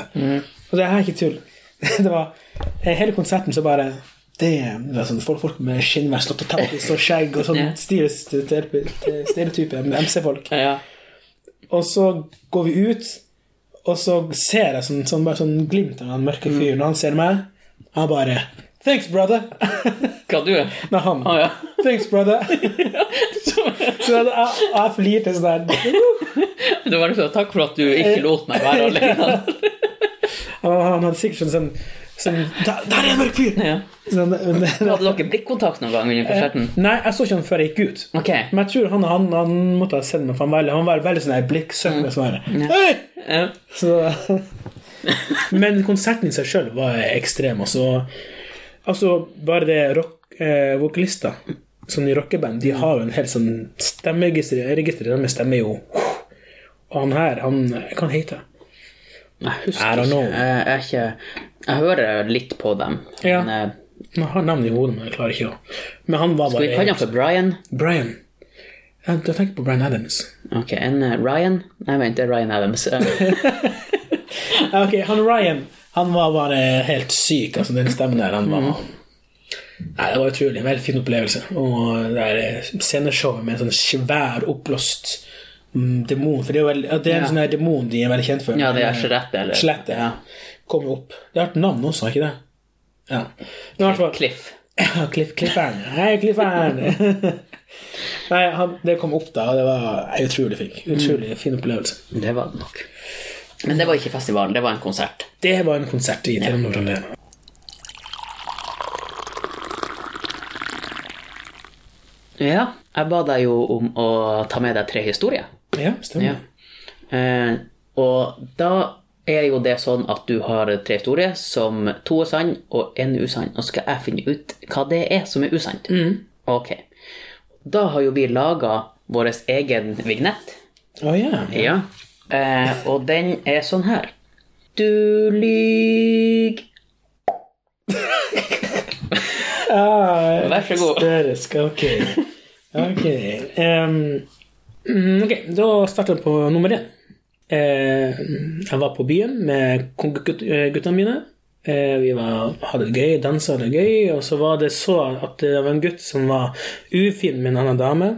Speaker 2: Og det her er ikke tull. Det var eh, Hele konserten så bare det, det var sånn folk, folk med skinnvest og tattis og skjegg og sånn
Speaker 1: Ja.
Speaker 2: stereotype MC-folk.
Speaker 1: ja.
Speaker 2: Og så går vi ut, og så ser jeg sånn, sånn, bare sånn glimt av den mørke fyren. Og han ser meg, han bare Thanks, brother!
Speaker 1: Hva du er?
Speaker 2: Nei, han.
Speaker 1: Ah, ja.
Speaker 2: Thanks, brother! så jeg, jeg, flirte sånn.
Speaker 1: Det var liksom takk for at du ikke lot meg være alene.
Speaker 2: Han, hadde sikkert sånn sånn, Der, der er en mørk fyr!
Speaker 1: Ja.
Speaker 2: Sånn, men-
Speaker 1: Hadde dere blikkontakt noen gang under konserten?
Speaker 2: Nei, jeg så ikke han før jeg gikk ut.
Speaker 1: Okay.
Speaker 2: Men jeg tror han, han, han måtte ha sett meg, for han var, han var veldig sånn blikksøkende. Sånn her. Hei!
Speaker 1: Ja.
Speaker 2: Så, men konserten i seg sjøl var ekstrem. Altså, altså bare det rock, eh, vokalister sånn i rockeband, de har jo en helt sånn stemmeregister. Registeret deres stemmer jo Og han her, han Hva han heter
Speaker 1: Jeg husker
Speaker 2: I don't know.
Speaker 1: ikke. Jeg, er ikke. jeg hører litt på dem.
Speaker 2: Ja.
Speaker 1: Men,
Speaker 2: jeg har navnet i hodet, men jeg klarer ikke å Men han var
Speaker 1: skal vi
Speaker 2: bare
Speaker 1: kalle han for Brian?
Speaker 2: Brian. Jeg, jeg tenker på Brian Adams.
Speaker 1: Ok, en eh, Ryan? Nei, vent, det er Ryan Adams. Eh,
Speaker 2: Ok, han Ryan Han var bare helt syk. Altså, den stemmen der, han var Nei, Det var utrolig. En veldig fin opplevelse. Og det der sceneshowet med en sånn svær, oppblåst mm, demon For det er, veldig, det er en
Speaker 1: Ja.
Speaker 2: sånn demon de er veldig kjent for.
Speaker 1: ja, det er skjelettet, eller?
Speaker 2: Skjelettet.
Speaker 1: Ja.
Speaker 2: Kommer opp. Det har et navn også, ikke det? Ja. Men i hvert fall
Speaker 1: Cliff.
Speaker 2: Ja, Cliff, Cliffern. Hei, Cliffern! Nei, han, det kom opp da, og det var en utrolig fin, utrolig fin opplevelse.
Speaker 1: Det var det nok. Men det var ikke festival, det var en konsert.
Speaker 2: Det var en konsert i Telenor Arena.
Speaker 1: Ja, jeg ba deg jo om å ta med deg tre historier.
Speaker 2: Ja, stemmer.
Speaker 1: Ja. Eh, og da er jo det sånn at du har tre historier som to er sann og én usann. Og skal jeg finne ut hva det er som er usant. Ok. Da har jo vi laga vår egen vignett.
Speaker 2: Å ja.
Speaker 1: Ja. Eh, og den er sånn her. Du lyg
Speaker 2: Ah,
Speaker 1: Vær så god.
Speaker 2: Hysterisk. Ok. Ok. um, okay. da starter vi på nummer én. Eh, jeg var på byen med eh, guttene mine. Eh, vi var, hadde det gøy, dansa det gøy, og så var det så at det var en gutt som var ufin med en annen dame.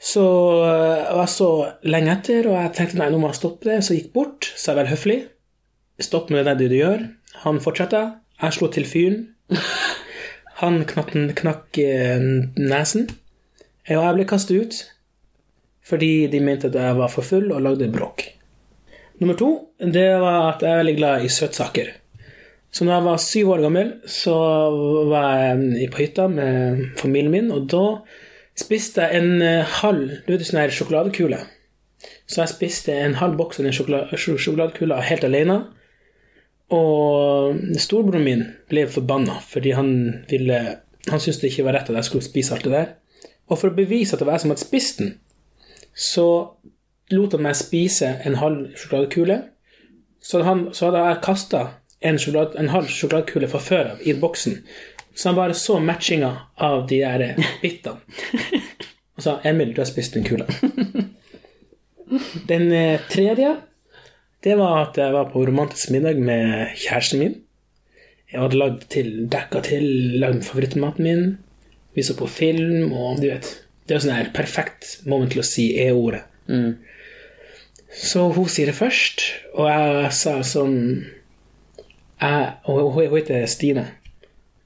Speaker 2: Så eh, jeg var så lenge etter, og jeg tenkte nei, nå må jeg stoppe det. Så jeg gikk bort, sa vel høflig. Stopp med det du gjør. Han fortsatte. Jeg slo til fyren. Han knakk, knakk eh, nesen, og jeg ble kastet ut fordi de mente at jeg var for full og lagde bråk. Nummer to det var at jeg er veldig glad i søtsaker. Så når jeg var syv år gammel, så var jeg på hytta med familien min, og da spiste jeg en eh, halv du vet, sånn sjokoladekule. Så jeg spiste en halv boks av den sjokoladekula helt alene. Og storebroren min ble forbanna fordi han ville Han syntes det ikke var rett at jeg skulle spise alt det der. Og for å bevise at det var jeg som hadde spist den, så lot han meg spise en halv sjokoladekule. Så, han, så hadde jeg kasta en, en halv sjokoladekule fra før av i boksen. Så han bare så matchinga av de der bitene. Og sa 'Emil, du har spist den kula'. Den eh, tredje det var at jeg var på romantisk middag med kjæresten min. Jeg hadde lagd til, dekka til, lagd favorittmaten min. Vi så på film, og du vet Det er sånn her perfekt moment til å si E-ordet. Så hun sier det først, og jeg sa sånn jeg, Og hun heter Stine.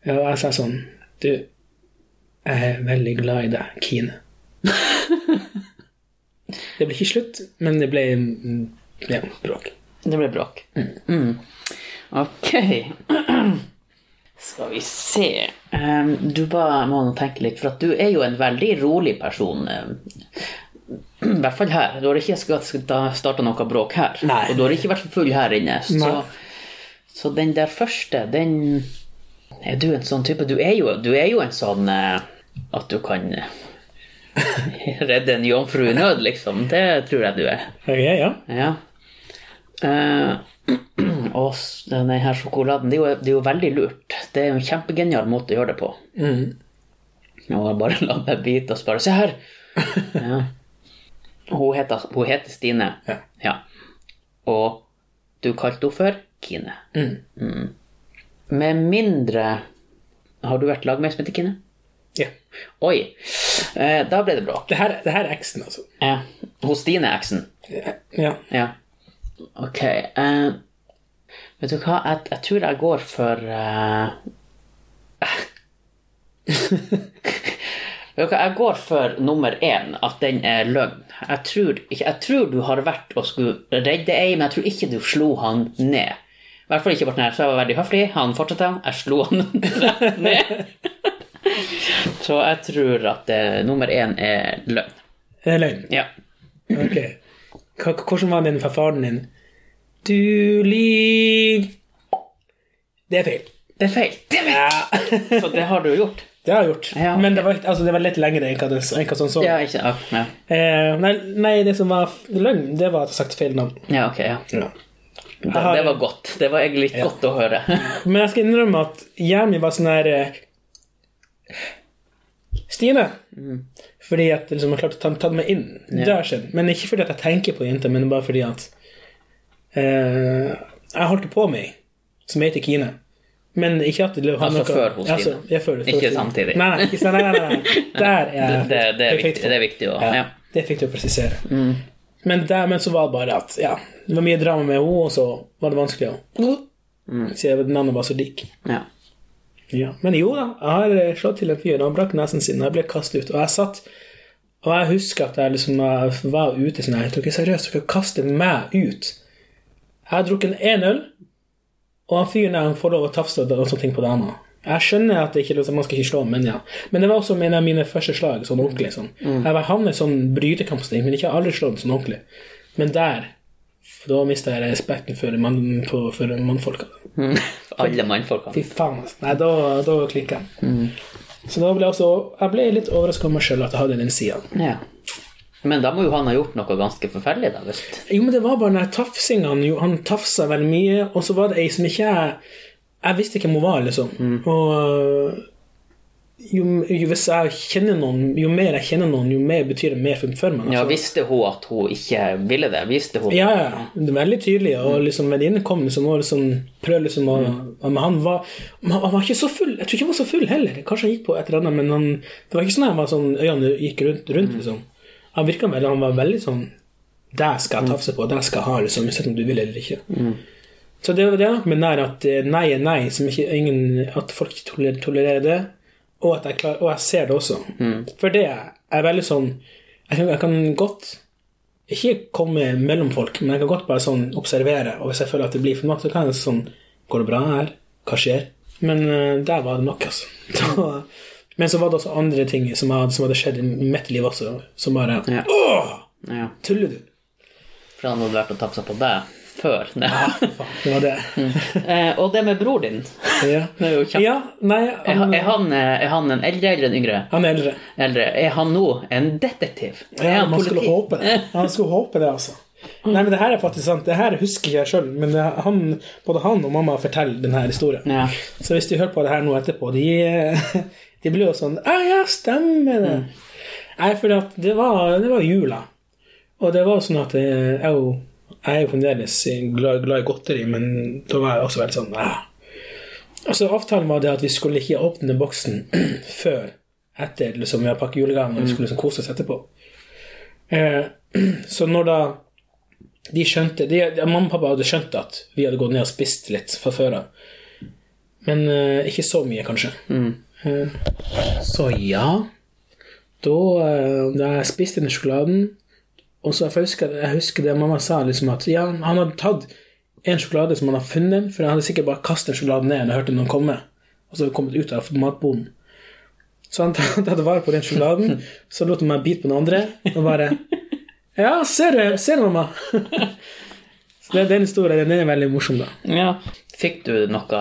Speaker 2: Og jeg sa sånn Du, jeg er veldig glad i deg, Kine. det ble ikke slutt, men det ble ja, bråk.
Speaker 1: Det ble bråk. Mm. Ok. Skal vi se um, Du bare må tenke litt, for at du er jo en veldig rolig person. Um, I hvert fall her. Du har ikke starta noe bråk her.
Speaker 2: Nei.
Speaker 1: Og du har ikke vært full her inne. Så, så den der første, den Er du en sånn type Du er jo, du er jo en sånn eh, at du kan eh, redde en jomfru i nød, liksom. Det tror jeg du er.
Speaker 2: Ok, ja.
Speaker 1: Ja. Uh, og denne her sjokoladen, det er, jo, det er jo veldig lurt. Det er jo en kjempegenial måte å gjøre det på.
Speaker 2: Mm.
Speaker 1: Og jeg bare la meg bite og spørre Se her! Ja. Hun, heter, hun heter Stine.
Speaker 2: Ja.
Speaker 1: Og du kalte henne for Kine.
Speaker 2: Mm.
Speaker 1: Mm. Med mindre Har du vært lag med som heter Kine?
Speaker 2: ja.
Speaker 1: Oi! Eh, da ble det bråk.
Speaker 2: Det her, er eksen, altså.
Speaker 1: Ja. Hos Stine, eksen.
Speaker 2: Ja.
Speaker 1: Ja. Ok. eh, vet du hva, jeg, jeg tror jeg går for eh, jeg går for nummer én, at den er løgn. Jeg tror, jeg tror du har vært og skulle redde ei, men jeg tror ikke du slo han ned. I hvert fall ikke ble nær, så jeg var veldig høflig. Han fortsatte, jeg slo han ned. Så jeg tror at eh, nummer én er løgn.
Speaker 2: Det er løgn.
Speaker 1: Ja.
Speaker 2: Ok. H Hvordan var den fra faren din? Du lyver Det er feil.
Speaker 1: Det er feil. Det er feil.
Speaker 2: Ja.
Speaker 1: Så det har du gjort.
Speaker 2: Det har jeg gjort.
Speaker 1: Ja.
Speaker 2: Men det var, altså, det var litt lengre enn hva, som så.
Speaker 1: Ja, ikke ja.
Speaker 2: Eh, nei, nei, det som var løgn, det var at jeg sagt feil navn.
Speaker 1: ja, ok, ja.
Speaker 2: Ja.
Speaker 1: Det, det var godt. Det var egentlig litt godt å høre.
Speaker 2: Men jeg skal innrømme at hjernen min var sånn her Stine. Stine. Fordi at liksom, jeg klarte å ta, ta meg inn. Det har skjedd. Men ikke fordi at jeg tenker på jenta, men bare fordi at uh, jeg holdt på med som heter Kine. Men ikke at det har
Speaker 1: Altså
Speaker 2: noe
Speaker 1: før hos
Speaker 2: Altså,
Speaker 1: Kine.
Speaker 2: ja, før, før
Speaker 1: Ikke
Speaker 2: Kine.
Speaker 1: samtidig.
Speaker 2: Nei, nei, ikke, nei, nei, nei. Der er
Speaker 1: Det, det, det, er, viktig, det er viktig å
Speaker 2: ja,
Speaker 1: ja.
Speaker 2: Det fikk du å presisere. Men, der, men så var det bare at ja, det var mye drama med henne, og så var det vanskelig å Siden navnet var så lik.
Speaker 1: ja.
Speaker 2: Ja. Men jo da, jeg har eh, slått til en fyr. Han brakk nesen sin, og jeg ble kastet ut. Og jeg satt Og jeg husker at jeg liksom var ute sånn Jeg tok er seriøse, dere kaster meg ut. Jeg har drukket én øl, og han fyren der får lov å tafse og sånne ting på dama. Jeg skjønner at det ikke, liksom, man skal ikke slå, men ja. Men det var også en av mine første slag, sånn ordentlig. Sånn. Jeg var havnet i sånn brytekampsting, men ikke aldri slått sånn ordentlig. Men der for da mista jeg respekten for, mann, for, for mannfolka.
Speaker 1: Alle mannfolkene.
Speaker 2: Fy faen, altså. Nei, da, da klikka jeg. Så da ble jeg også Jeg ble litt overraska over meg sjøl at jeg hadde den sida.
Speaker 1: Ja. Men da må jo han ha gjort noe ganske forferdelig, da, visst.
Speaker 2: Jo, men det var bare den tafsinga. Han, han tafsa veldig mye, og så var det ei som ikke jeg Jeg visste ikke hvem hun var, liksom. Og øh, jo, jo, hvis jeg kjenner noen, jo mer jeg kjenner noen, jo mer betyr det mer for, meg. meg.
Speaker 1: Ja,
Speaker 2: Altså.
Speaker 1: Visste hun at hun ikke ville det? Visste hun
Speaker 2: Ja, ja. Det er veldig tydelig. Og liksom venninnen kom liksom, og liksom prøvde liksom å Men han var, han var ikke så full. Jeg tror ikke han var så full heller. Kanskje han gikk på et eller annet, men han, det var ikke sånn at han var sånn, øynene gikk rundt, rundt liksom. Han virka veldig Han var veldig sånn Det skal jeg tafse på, det skal jeg ha, liksom, uansett om du vil eller ikke. Så det, var det men nok med nær at eh, nei er nei, som ikke ingen, at folk ikke tolererer, det, og at jeg, klar, og jeg ser det også. For det er veldig sånn jeg kan, jeg kan godt ikke komme mellom folk, men jeg kan godt bare sånn observere, og hvis jeg føler at det blir for nok, så kan jeg sånn Går det bra her? Hva skjer? Men uh, der var det nok, altså. Da, men så var det også andre ting som hadde, som hadde skjedd i mitt liv også, som bare
Speaker 1: Ja.
Speaker 2: Åh!
Speaker 1: Ja.
Speaker 2: Tuller du?
Speaker 1: For han hadde vært og tafsa på deg før. Nei.
Speaker 2: Faen, det var det.
Speaker 1: Eh, og det med bror din
Speaker 2: Ja.
Speaker 1: det er jo kjempe...
Speaker 2: ja, nei,
Speaker 1: han-
Speaker 2: Er,
Speaker 1: er, han, eh, er han en eldre eller en yngre?
Speaker 2: han er eldre.
Speaker 1: Eldre. Er han nå en detektiv?
Speaker 2: Ja, man skulle håpe det. Man skulle håpe det, altså. Nei, men det her er faktisk sant. Det her husker ikke jeg sjøl, men det, han, både han og mamma forteller denne historien.
Speaker 1: Ja.
Speaker 2: Så hvis de hører på det her nå etterpå, de, de blir jo sånn Ja, ja, stemmer det. Nei, for det var, det var jula. Og det var sånn at jeg, jeg, jo- jeg er jo fremdeles glad, glad i godteri, men da var jeg også veldig sånn ja. Altså, Avtalen var det at vi skulle ikke åpne den boksen før etter liksom, vi har pakket julegaven, og vi skulle liksom kose oss etterpå. Eh, så når da de skjønte de, Mamma og pappa hadde skjønt at vi hadde gått ned og spist litt fra før av. Men eh, ikke så mye, kanskje. Eh, så ja Da, eh, da jeg spiste den sjokoladen Og så jeg husker, jeg husker det mamma sa, liksom at ja, han hadde tatt en sjokolade som han hadde funnet, for han hadde sikkert bare kastet sjokoladen ned når hørt hørte noen komme. Og så hadde kommet ut av matboden. Så han tatt vare på den sjokoladen, så lot han meg bite på den andre, og bare Ja, ser du, ser du, mamma? Så det, den historien den er veldig morsom, da.
Speaker 1: Ja. Fikk du noe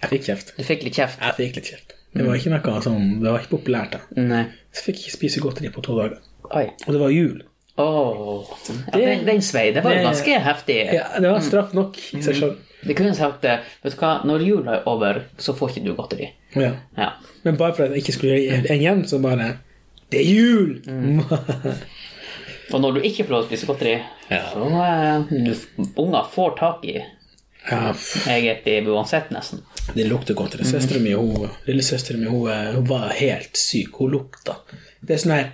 Speaker 2: Jeg fikk kjeft.
Speaker 1: Du fikk litt kjeft?
Speaker 2: Jeg fikk litt kjeft. Det var ikke noe sånn, det var ikke populært. da.
Speaker 1: Nei.
Speaker 2: Så fikk jeg ikke spise godteri på to dager.
Speaker 1: Oi.
Speaker 2: Og det var jul.
Speaker 1: Åh. Ja, den, svei. Det var
Speaker 2: det-
Speaker 1: ganske heftig.
Speaker 2: Ja, Det var straff nok i seg sjøl.
Speaker 1: Det kunne sagt eh, Vet du hva, når jula er over, så får ikke du godteri.
Speaker 2: Ja.
Speaker 1: Ja.
Speaker 2: Men bare for at jeg ikke skulle gjøre en igjen, så bare Det er jul!
Speaker 1: Og når du ikke får lov til å spise godteri,
Speaker 2: Ja.
Speaker 1: så uh, du, unger får tak i
Speaker 2: ja,
Speaker 1: egentlig uansett, nesten.
Speaker 2: det lukter godteri. Søstera mi, hun, lillesøstera mi, hun, eh, hun var helt syk. Hun lukta. Det er sånn her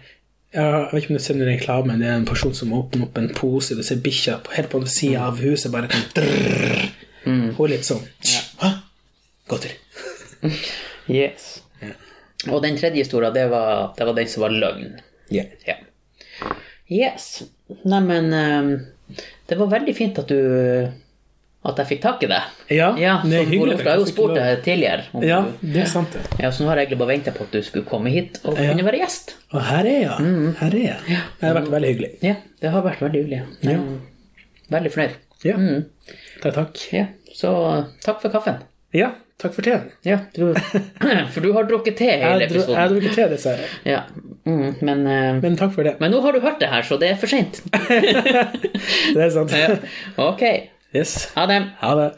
Speaker 2: Jeg vet ikke om du ser den reklamen. Det er en person som åpner opp en pose, du ser bikkja helt på den sida av huset bare kan drrrr. Hun er litt sånn Hæ? Godteri.
Speaker 1: Yes. Og den tredje historien, det var, det var den som var løgn.
Speaker 2: Ja.
Speaker 1: Ja. Yes. Neimen, det var veldig fint at du At jeg fikk tak i det.
Speaker 2: Ja,
Speaker 1: Ja,
Speaker 2: det er hyggelig.
Speaker 1: Jeg har jo spurt deg tidligere.
Speaker 2: Ja, det er sant, det.
Speaker 1: Ja, så nå har jeg egentlig bare venta på at du skulle komme hit og kunne være gjest.
Speaker 2: Og her er jeg. Her er jeg. Det har vært veldig hyggelig.
Speaker 1: Ja, det har vært veldig hyggelig. Ja. Veldig fornøyd.
Speaker 2: Ja. Takk, takk.
Speaker 1: Ja, så takk for kaffen.
Speaker 2: Ja, takk for teen.
Speaker 1: Ja, du, for du har drukket te hele
Speaker 2: episoden. jeg
Speaker 1: har
Speaker 2: drukket te, dessverre.
Speaker 1: Ja, mm, men, eh,
Speaker 2: Men takk for det.
Speaker 1: men nå har du hørt det her, så det er for seint.
Speaker 2: Det er sant.
Speaker 1: Ja. Ok.
Speaker 2: Yes.
Speaker 1: Ha det.
Speaker 2: Ha det.